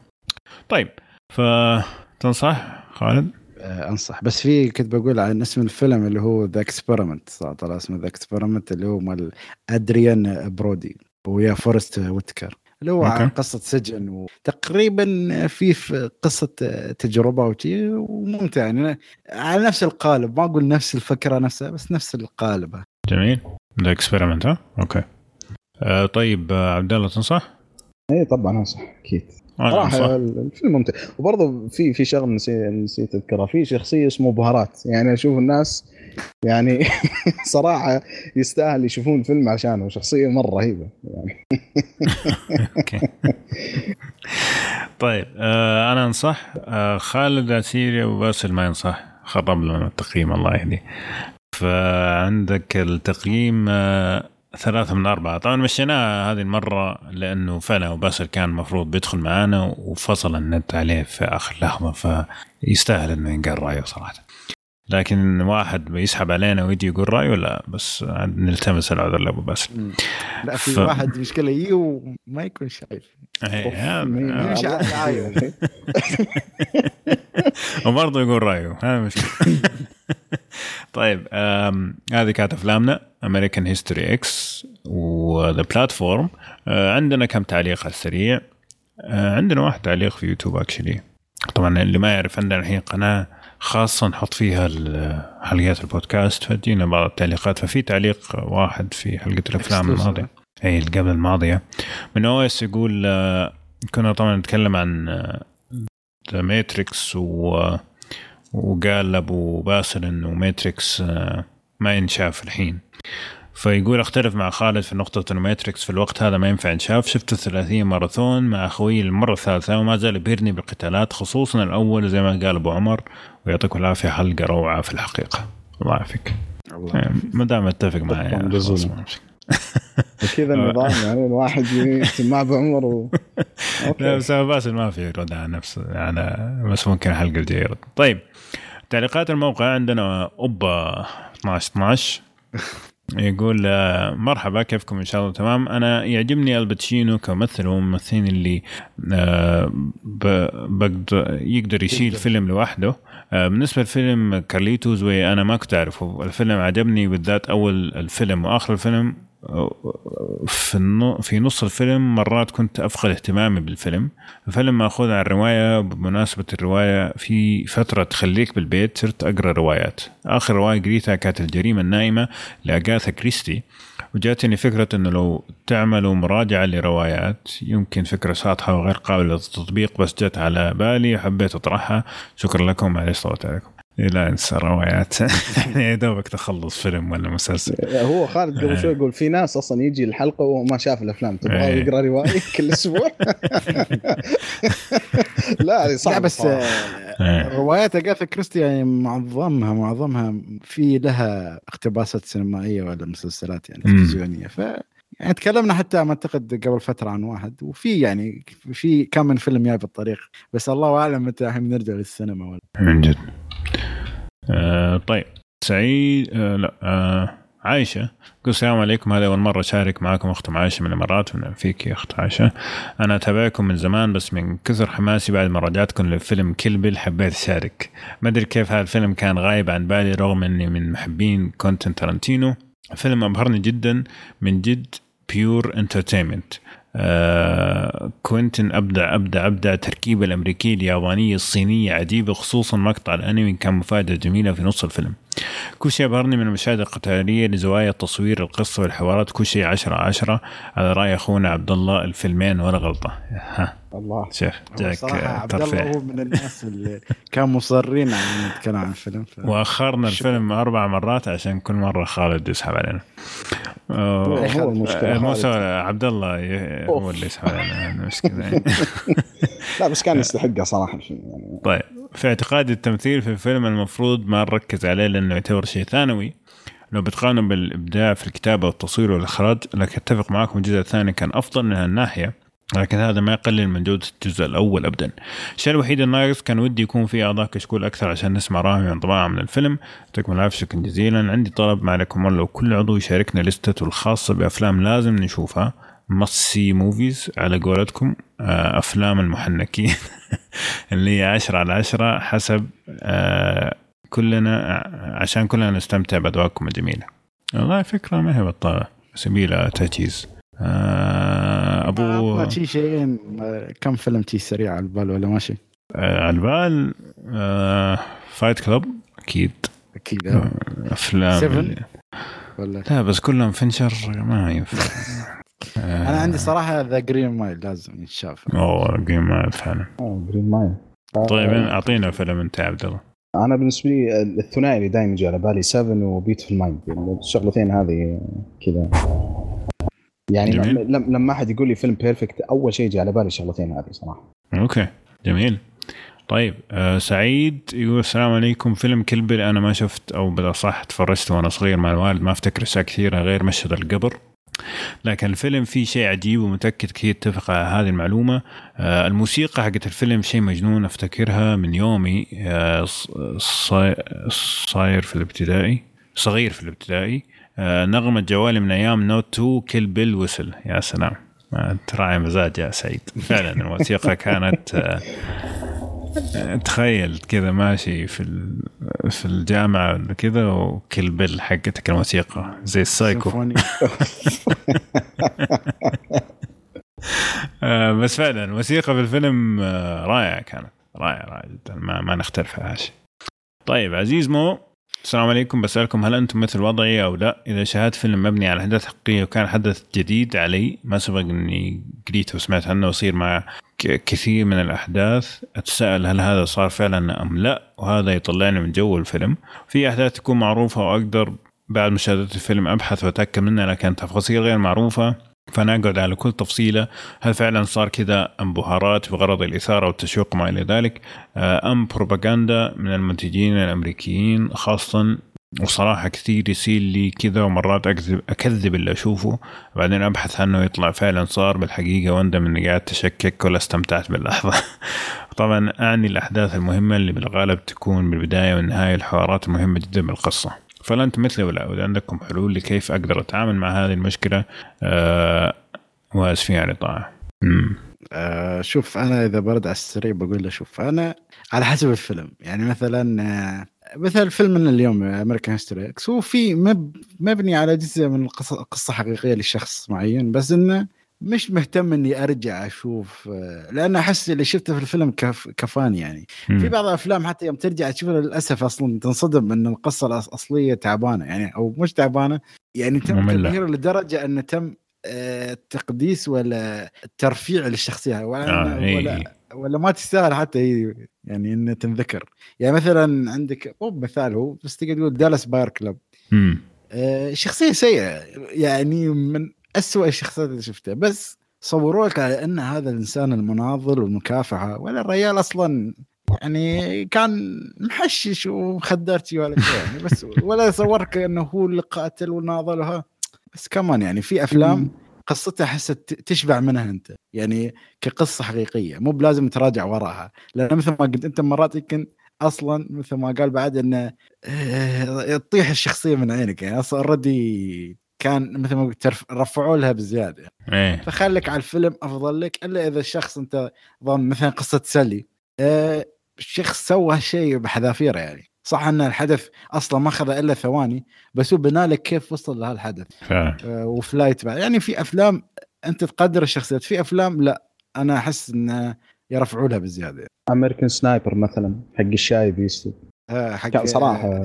طيب فتنصح خالد؟ آه، أنصح. بس في كنت بقول عن اسم الفيلم اللي هو The Experiment طلع اسمه The Experiment اللي هو مال أدريان برودي ويا فورست ويتكر. اللي هو. عن قصة سجن وتقريبا في في قصة تجربة وشي وممتع يعني. على نفس القالب ما أقول نفس الفكرة نفسها بس نفس القالب جميل. The Experiment ها؟ okay. أه طيب آه، عبد الله تنصح؟ اي طبعا أنصح أكيد. صراحة انصح الفيلم ممتع. وبرضه في في شغله نسيت نسيت اذكرها في شخصية اسمه بهارات. يعني أشوف الناس يعني صراحة يستاهل يشوفون الفيلم عشانه. شخصية مرة رهيبة. يعني طيب آه أنا أنصح آه خالد عسيري وباسل ما ينصح. خرب لنا التقييم الله يهديه. فعندك التقييم آه ثلاثة من أربعة. طبعا مشيناها هذه المرة لأنه فعلا وباسل كان المفروض بيدخل معانا وفصل النت عليه في آخر لحظة فيستاهل إنه ينقال رأيه صراحة. لكن واحد بيسحب علينا ويجي يقول رأيه لا بس عاد نلتمس العذر لأبو باسل. لا في ف- واحد مشكلة يجي وما يكون شايف. إيه، هذا- يمشي على الدعاية. وبرضه يقول رأيه هذا مشكلة. طيب هذه كانت أفلامنا American History X و The Platform عندنا كم تعليق على السريع؟ آه، عندنا واحد تعليق في يوتيوب actually طبعا اللي ما يعرف عندنا الحين قناة خاصة نحط فيها حلقات البودكاست فتجينا بعض التعليقات. ففي تعليق واحد في حلقة الأفلام Exclusive. الماضية. أي اللي قبل الماضية. من OS يقول آه، كنا طبعا نتكلم عن The Matrix و وقال أبو باسل إنه Matrix آه، ما ينشاف الحين. فيقول أختلف مع خالد في نقطة إنه Matrix في الوقت هذا ما ينفع ينشاف. شفت الثلاثية ماراثون مع أخوي المرة الثالثة وما زال يبهرني بالقتالات خصوصا الأول زي ما قال أبو عمر. ويعطيكم العافية حلقة روعة في الحقيقة. الله يعافيك. الله آه، ما دام أتفق معي. كذا النظام يعني الواحد يجتمع بعمر و... لا بس باسل ما في رد على نفسه على بس ممكن الحلقة الجايه يرد. طيب تعليقات الموقع عندنا أوبا 12 12 يقول آه، مرحبا كيفكم؟ إن شاء الله تمام. أنا يعجبني آل باتشينو كممثل الممثلين اللي آه، بقدر يقدر يشيل فيلم لوحده. بالنسبة لفيلم Carlito's Way أنا ما كنت أعرفه. الفيلم عجبني بالذات أول الفيلم وآخر الفيلم. في في نص الفيلم مرات كنت أفقد اهتمامي بالفيلم. الفيلم مأخوذ عن رواية بمناسبة الرواية في فترة تخليك بالبيت صرت أقرأ روايات. آخر رواية قريتها كانت الجريمة النائمه لأغاثا كريستي. وجاتني فكرة أنه لو تعملوا مراجعة لروايات يمكن فكرة ساطحة وغير قابلة للتطبيق بس جت على بالي وحبيت أطرحها. شكرا لكم معلش طولت عليكم. لا انسى روايات يا دوبك تخلص فيلم ولا مسلسل. هو خالد قبل شوي يقول في ناس أصلا يجي الحلقة وهو ما شاف الأفلام. تبغى إيه. يقرأ رواية كل أسبوع؟ لا هذه صعبة بس إيه. روايات أغاثا كريستي يعني معظمها معظمها في لها اقتباسات سينمائية ولا مسلسلات يعني تلفزيونية. ف يعني تكلمنا حتى ما أعتقد قبل فترة عن واحد. وفي يعني في كم من فيلم جاي بالطريق. بس الله أعلم متى الحين بنرجع للسينما ولا من جد. آه طيب. سعيد آه لا آه عايشة. قل السلام عليكم. هذا أول مرة أشارك معكم أختم عايشة من الإمارات. من فيك يا أخت عايشة. أنا أتابعكم من زمان بس من كثر حماسي بعد مراجعتكم لفيلم Kill Bill حبيت أشارك. ما أدري كيف هذا الفيلم كان غايب عن بالي رغم أني من محبين كوينتن تارانتينو. فيلم أبهرني جدا. من جد pure entertainment آه كوينتن أبدع أبدع أبدع. التركيبه الأمريكية اليابانية الصينية عجيبة خصوصا مقطع الأنمي كان مفاجأة جميلة في نص الفيلم. كل شيء أبهرني من المشاهد القتالية لزوايا التصوير القصة والحوارات. كل شيء عشرة عشرة. على رأي أخونا عبد الله الفيلمين ولا غلطة. ها. الله. شيخ جاك عبد الله هو من الناس اللي كانوا مصرين على نتكلم عن الفيلم ف... وأخرنا الفيلم أربع مرات عشان كل مرة خالد يسحب علينا. هو المشكلة مو عبد الله هو اللي يسحب علينا المشكلة يعني. لا بس كان يستحقها صراحة. يعني طيب في اعتقادي التمثيل في الفيلم المفروض ما نركز عليه لأنه يعتبر شيء ثانوي. لو بتقارنه بالإبداع في الكتابة والتصوير والإخراج لكن أتفق معكم الجزء الثاني كان أفضل من هالناحية. لكن هذا ما يقلل من جودة الجزء الأول أبدا. الشيء الوحيد الناقص كان ودي يكون في أعضاء كشكول أكثر عشان نسمع رأيهم انطباعهم من الفيلم. يعطيكم العافية شكرا جزيلا عندي طلب ما عليكم لو كل عضو يشاركنا لستته الخاصة بأفلام لازم نشوفها. must see movies على قولتكم. آه، أفلام المحنكين. اللي هي عشرة على عشرة حسب آه، كلنا عشان كلنا نستمتع بأذواقكم الجميلة. والله فكرة ما هي بطالة يبيلها تجهيز. آه أبو شيء شيئين كم فيلم تجي سريع على البال ولا ماشي؟ آه على البال آه Fight Club أكيد. أكيد آه أفلام Seven ولا؟ لا بس كلهم فينشر ما ينفع آه أنا عندي صراحة The Green Mile لازم يتشاف. أوه Green Mile فعلا. أوه Green Mile طيب أعطينا فيلم أنت يا عبد الله. أنا بالنسبة لي الثنائي اللي دائما يجي على بالي 7 و Beautiful Mind. الشغلتين هذه كذا. يعني جميل. لما ما حد يقول لي فيلم perfect أول شيء يجي على بالي الشغلتين هذه صراحة. okay جميل. طيب آه سعيد يقول السلام عليكم. فيلم Kill Bill أنا ما شفت أو بالاصح تفرجت وأنا صغير مع الوالد. ما أفتكر أشياء كثيرة غير مشهد القبر. لكن الفيلم فيه شيء عجيب ومتأكد كثير اتفق على هذه المعلومة. آه الموسيقى حقت الفيلم شيء مجنون أفتكرها من يومي. آه صاير في الابتدائي صغير في الابتدائي. نغمة جوالي من أيام Note 2 Kill Bill whistle يا سلام. تراعي مزاج يا سعيد. فعلا الموسيقى كانت آه، تخيل كذا ماشي في في الجامعة كذا وكل بيل حقتك الموسيقى. زي السايكو. آه، بس فعلا الموسيقى في الفيلم رائعة كانت. رائعة رائعة جدا. ما, ما نختلف على شيء طيب عزيز مو السلام عليكم بسألكم هل أنتم مثل وضعي أو لا؟ إذا شاهدت فيلم مبني على أحداث حقيقية وكان حدث جديد علي ما سبق أني قريته وسمعت عنه ويصير مع كثير من الأحداث أتساءل هل هذا صار فعلا أم لا؟ وهذا يطلعني من جو الفيلم. في أحداث تكون معروفة وأقدر بعد مشاهدة الفيلم أبحث وأتأكد منها لكن تفاصيل غير معروفة فانا اقعد على كل تفصيلة. هل فعلا صار كذا أم بهارات بغرض الإثارة والتشويق وما إلى ذلك؟ آه، أم بروباغندا من المنتجين الأمريكيين خاصه وصراحة كثير يصير لي كذا ومرات أكذب أكذب اللي أشوفه. بعدين أبحث عنه يطلع فعلا صار بالحقيقة وأندم إني قاعد تشكك ولا استمتعت باللحظة. طبعا أعني الأحداث المهمة اللي بالغالب تكون بالبداية والنهاية الحوارات المهمة جدا بالقصة. فلا انت مثلي ولا اذا عندكم حلول لكيف أقدر أتعامل مع هذه المشكلة آه وأسفين على الاطاعه آه شوف أنا إذا برد على السريع بقول له شوف أنا على حسب الفيلم. يعني مثلا آه مثل فيلم اليوم American History X هو في مبني على جزء من القصة قصة حقيقية لشخص معين بس إنه مش مهتم إني أرجع أشوف آه، لأن أحس اللي شفته في الفيلم كف كفاني يعني. م. في بعض الأفلام حتى يوم ترجع تشوفها للأسف أصلا تنصدم إن القصة الأصلية تعبانة يعني أو مش تعبانة يعني تم تغيير لدرجة انه تم آه، تقديس ولا ترفيع للشخصية ولا آه ولا, إيه. ولا ما تستاهل حتى هي يعني انه تنذكر. يعني مثلا عندك مو مثال هو بس تقدر تقول دالاس باير كلب آه شخصية سيئة يعني من أسوأ الشخصيات اللي شفتها. بس صوروا لك على أن هذا الإنسان المناضل والمكافحة ولا الرجال أصلا يعني كان محشش ومخدرتي ولا شيء يعني بس ولا صورك أنه هو اللي قاتل وناضل بس كمان يعني في أفلام قصتها أحس تشبع منها أنت. يعني كقصة حقيقية مو بلازم تراجع وراها. لأن مثل ما قلت أنت مرات يمكن أصلا مثل ما قال بعد أنه آه، تطيح الشخصية من عينك يعني أصلا already كان مثل ما قلت رفعوا لها بزيادة. إيه. فخليك على الفيلم أفضل لك إلا إذا الشخص أنت ظن مثلا قصة Sully. أه الشخص سوى هالشيء بحذافيره يعني. صح إن الحدث أصلا ما أخذ إلا ثواني بس هو بنى لك كيف وصل لهالحدث أه و Flight بعد. يعني في أفلام أنت تقدر الشخصيات في أفلام لا. أنا أحس انه يرفعوا لها بزيادة. American Sniper مثلا حق ال shape is too. آه حق صراحة.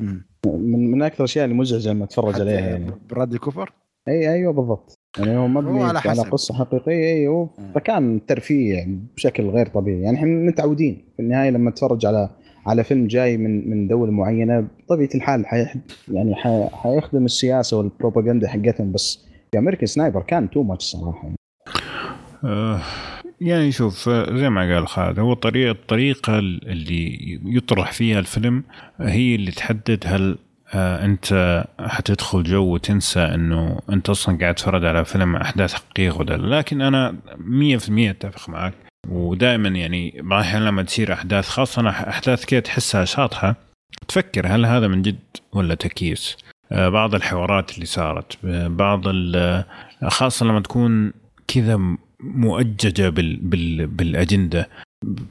من من أكثر الاشياء اللي مزعجة لما أتفرج عليها يعني. برادلي كوبر أي أيوه بالضبط. يعني هو مبني هو على, على قصة حقيقية أيوه فكان ترفيه بشكل غير طبيعي. يعني إحنا متعودين في النهاية لما تتفرج على على فيلم جاي من من دولة معينة بطبيعه الحال حيح يعني حيخدم السياسة والبروباغندا حقتهم. بس في American Sniper كان too much صراحة يعني. آه يعني شوف زي ما قال خالد هو طريقة الطريقة اللي يطرح فيها الفيلم هي اللي تحدد هل آه أنت حتدخل جو وتنسى إنه أنت أصلا قاعد تتفرج على فيلم أحداث حقيقية ولا لا لكن أنا 100% أتفق معك ودائما يعني بعض الأحيان لما تصير أحداث خاصة أحداث كده تحسها شاطحة تفكر هل هذا من جد ولا تكييس آه بعض الحوارات اللي صارت بعض خاصة لما تكون كذا مؤججة بال بال بالأجندة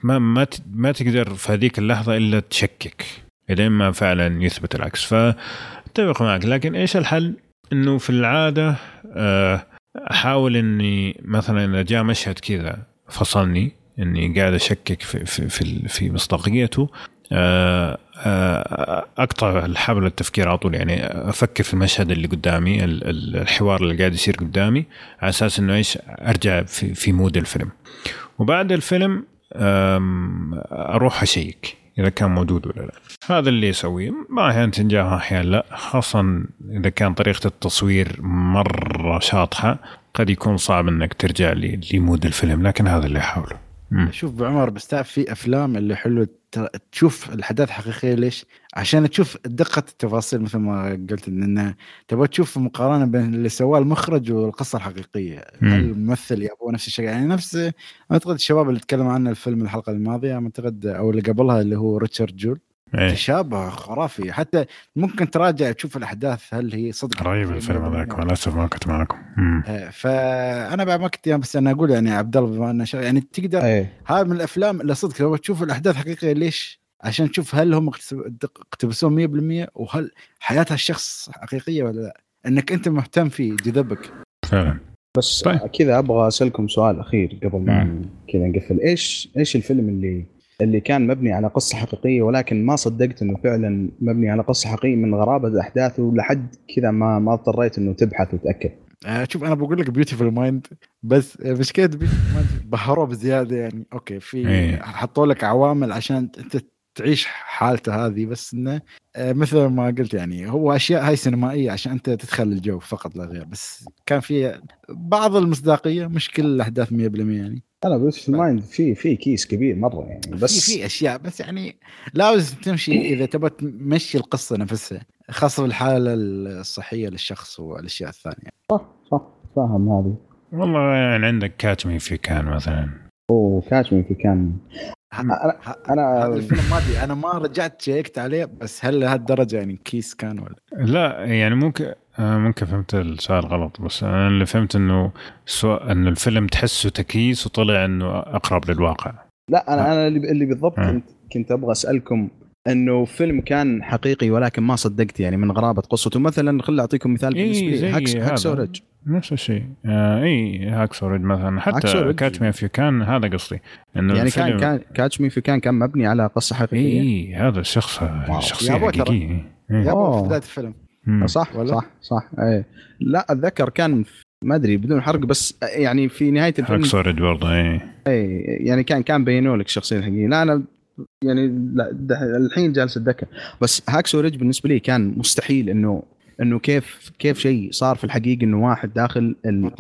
ما ما ما تقدر في هذيك اللحظة إلا تشكك الين ما فعلا يثبت العكس فأتفق معك لكن إيش الحل؟ إنه في العادة آه، أحاول إني مثلا إذا جاء مشهد كذا فصلني إني قاعد أشكك في في في, في مصداقيته آه، أقطع الحبل التفكير على طول. يعني أفكر في المشهد اللي قدامي الحوار اللي قاعد يصير قدامي على أساس إنه إيش؟ أرجع في, في مود الفيلم. وبعد الفيلم أروح أشيك إذا كان موجود ولا لا. هذا اللي يسويه ما أحيانا تنجح أحيانا؟ لا. خاصه إذا كان طريقة التصوير مرة شاطحة قد يكون صعب إنك ترجع لمود الفيلم لكن هذا اللي أحاوله. شوف بعمر بس تعرف في أفلام اللي حلو تشوف الأحداث حقيقية ليش؟ عشان تشوف دقة التفاصيل مثل ما قلت إن تبغى تشوف مقارنة بين اللي سواه المخرج والقصة الحقيقية. هل الممثل يابوه نفس الشيء؟ يعني نفس أعتقد الشباب اللي تكلموا عنه الفيلم الحلقة الماضية أعتقد أو اللي قبلها اللي هو ريتشارد جول. إيه. تشابه خرافي حتى ممكن تراجع تشوف الأحداث هل هي صدق رهيب الفيلم هذاك للاسف ما كنت معكم إيه، فأنا بعد ما كنت بس أنا أقول يعني عبد الله بما أنه يعني تقدر إيه. هذا من الأفلام اللي صدق لو تشوف الأحداث حقيقية ليش؟ عشان تشوف هل هم اقتبسوهم 100% وهل حياة الشخص حقيقية ولا لا؟ إنك أنت مهتم فيه جذبك فعلا بس طيب. كذا أبغى أسألكم سؤال أخير قبل ما كذا نقفل إيش إيش الفيلم اللي اللي كان مبني على قصة حقيقية ولكن ما صدقت إنه فعلا مبني على قصة حقيقية من غرابة احداثه لحد كذا ما ما اضطريت إنه تبحث وتأكد. آه شوف أنا بقول لك Beautiful Mind بس مشكله Beautiful Mind بهروه بزياده يعني okay في إيه. حطوا لك عوامل عشان انت تعيش حالته هذه بس إنه آه، مثل ما قلت يعني هو أشياء هاي سينمائية عشان أنت تدخل الجو فقط لا غير بس كان في بعض المصداقية مش كل الأحداث 100% يعني أنا بس Beautiful Mind في في كيس كبير مرة يعني بس في في أشياء بس يعني لازم تمشي إذا تبغى تمشي القصة نفسها خاصة بالحاله الصحية للشخص والأشياء الثانية. صح صح فاهم هذه. والله يعني عندك كاتمي في كان مثلا. أوه كاتمي في كان أنا أنا الفيلم ما أدري أنا ما رجعت شيكت عليه بس هل لهالدرجة يعني كيس كان ولا؟ لا يعني ممكن ممكن فهمت السؤال غلط بس أنا اللي فهمت إنه سواء إنه الفيلم تحسه تكيس وطلع إنه أقرب للواقع. لا أنا أنا اللي اللي بالضبط كنت كنت أبغى أسألكم إنه فيلم كان حقيقي ولكن ما صدقت يعني من غرابة قصته. مثلا خلي أعطيكم مثال إيه بالنسبة لي Hacks Hacksaw Ridge نفس الشيء. آه اي Hacksaw Ridge مثلا. حتى Catch Me If You Can هذا قصدي. إنه يعني كان كان كاتش مي في كان كان مبني على قصة حقيقية. اي هذا الشخص شخصية حقيقية. يا في بداية الفيلم. صح؟ ولا؟ صح صح. اي لا أتذكر كان ما أدري بدون حرق بس يعني في نهاية الفيلم Hacksaw Ridge برضه اي اي يعني كان كان بينوا لك الشخصيه الحقيقيه لا أنا يعني لا الحين جالس أتذكر. بس Hacksaw Ridge بالنسبة لي كان مستحيل إنه إنه كيف كيف شيء صار في الحقيقة إنه واحد داخل ال...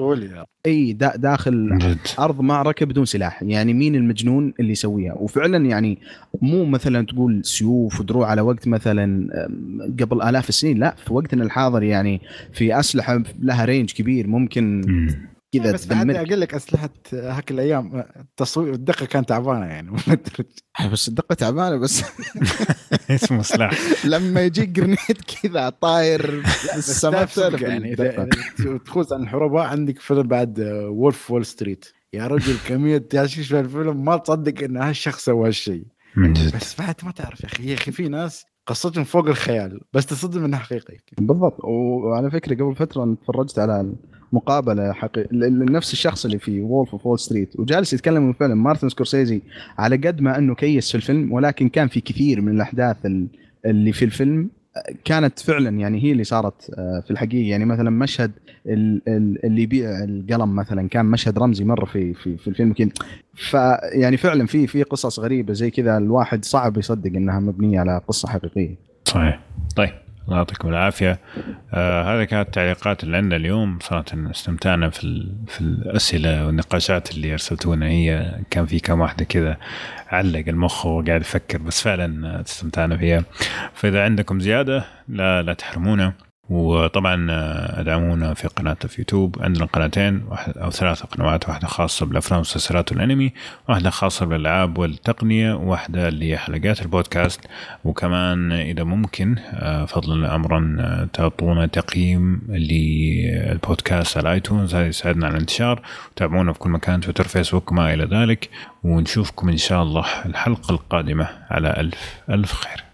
إي دا داخل جد. أرض معركة بدون سلاح. يعني مين المجنون اللي يسويها؟ وفعلا يعني مو مثلا تقول سيوف ودروع على وقت مثلا قبل آلاف السنين لا في وقتنا الحاضر يعني في أسلحة لها range كبير ممكن كذا بس بعد أقول لك أسلحة هذيك الأيام التصوير الدقة كانت تعبانة يعني بس الدقة تعبانة بس. اسمه سلاح لما يجيك grenade كذا طاير من السماء يعني تخوز عن الحروب عندك فيلم بعد Wolf Wall Street يا رجل كمية تهشيش في الفيلم ما تصدق إن هالشخص سوى هالشيء. بس بعد ما تعرف يا أخي يا أخي في ناس قصتهم فوق الخيال بس تصدم إنها حقيقي بالضبط. وعلى فكرة قبل فترة تفرجت على مقابلة حقيقيه لنفس الشخص اللي في Wolf of Wall Street وجالس يتكلم من فيلم مارتن سكورسيزي على قد ما إنه كيس في الفيلم ولكن كان في كثير من الأحداث اللي في الفيلم كانت فعلا يعني هي اللي صارت آه، في الحقيقة. يعني مثلا مشهد اللي يبيع القلم مثلا كان مشهد رمزي مرة في في, في الفيلم. كده فيعني فعلا في في قصص غريبة زي كذا الواحد صعب يصدق إنها مبنية على قصة حقيقية. صحيح. طيب. الله يعطيكم العافية. آه هذه كانت التعليقات اللي عندنا اليوم. صراحة استمتعنا في في الأسئلة والنقاشات اللي أرسلتونا. هي كان في كم واحدة كذا علق المخ وقاعد يفكر بس فعلا استمتعنا فيها. فإذا عندكم زيادة لا لا تحرمونا. وطبعا آه، أدعمونا في قناة في يوتيوب. عندنا قناتين واحد أو ثلاث قنوات واحدة خاصة بالأفلام والمسلسلات والأنمي واحدة خاصة بالألعاب والتقنية وواحده اللي هي حلقات البودكاست. وكمان إذا ممكن آه، فضلا امرا آه، تعطونا تقييم للبودكاست على آيتونز. هذا يساعدنا على الانتشار. وتابعونا في كل مكان تويتر فيسبوك وما إلى ذلك. ونشوفكم إن شاء الله الحلقة القادمة على ألف ألف خير.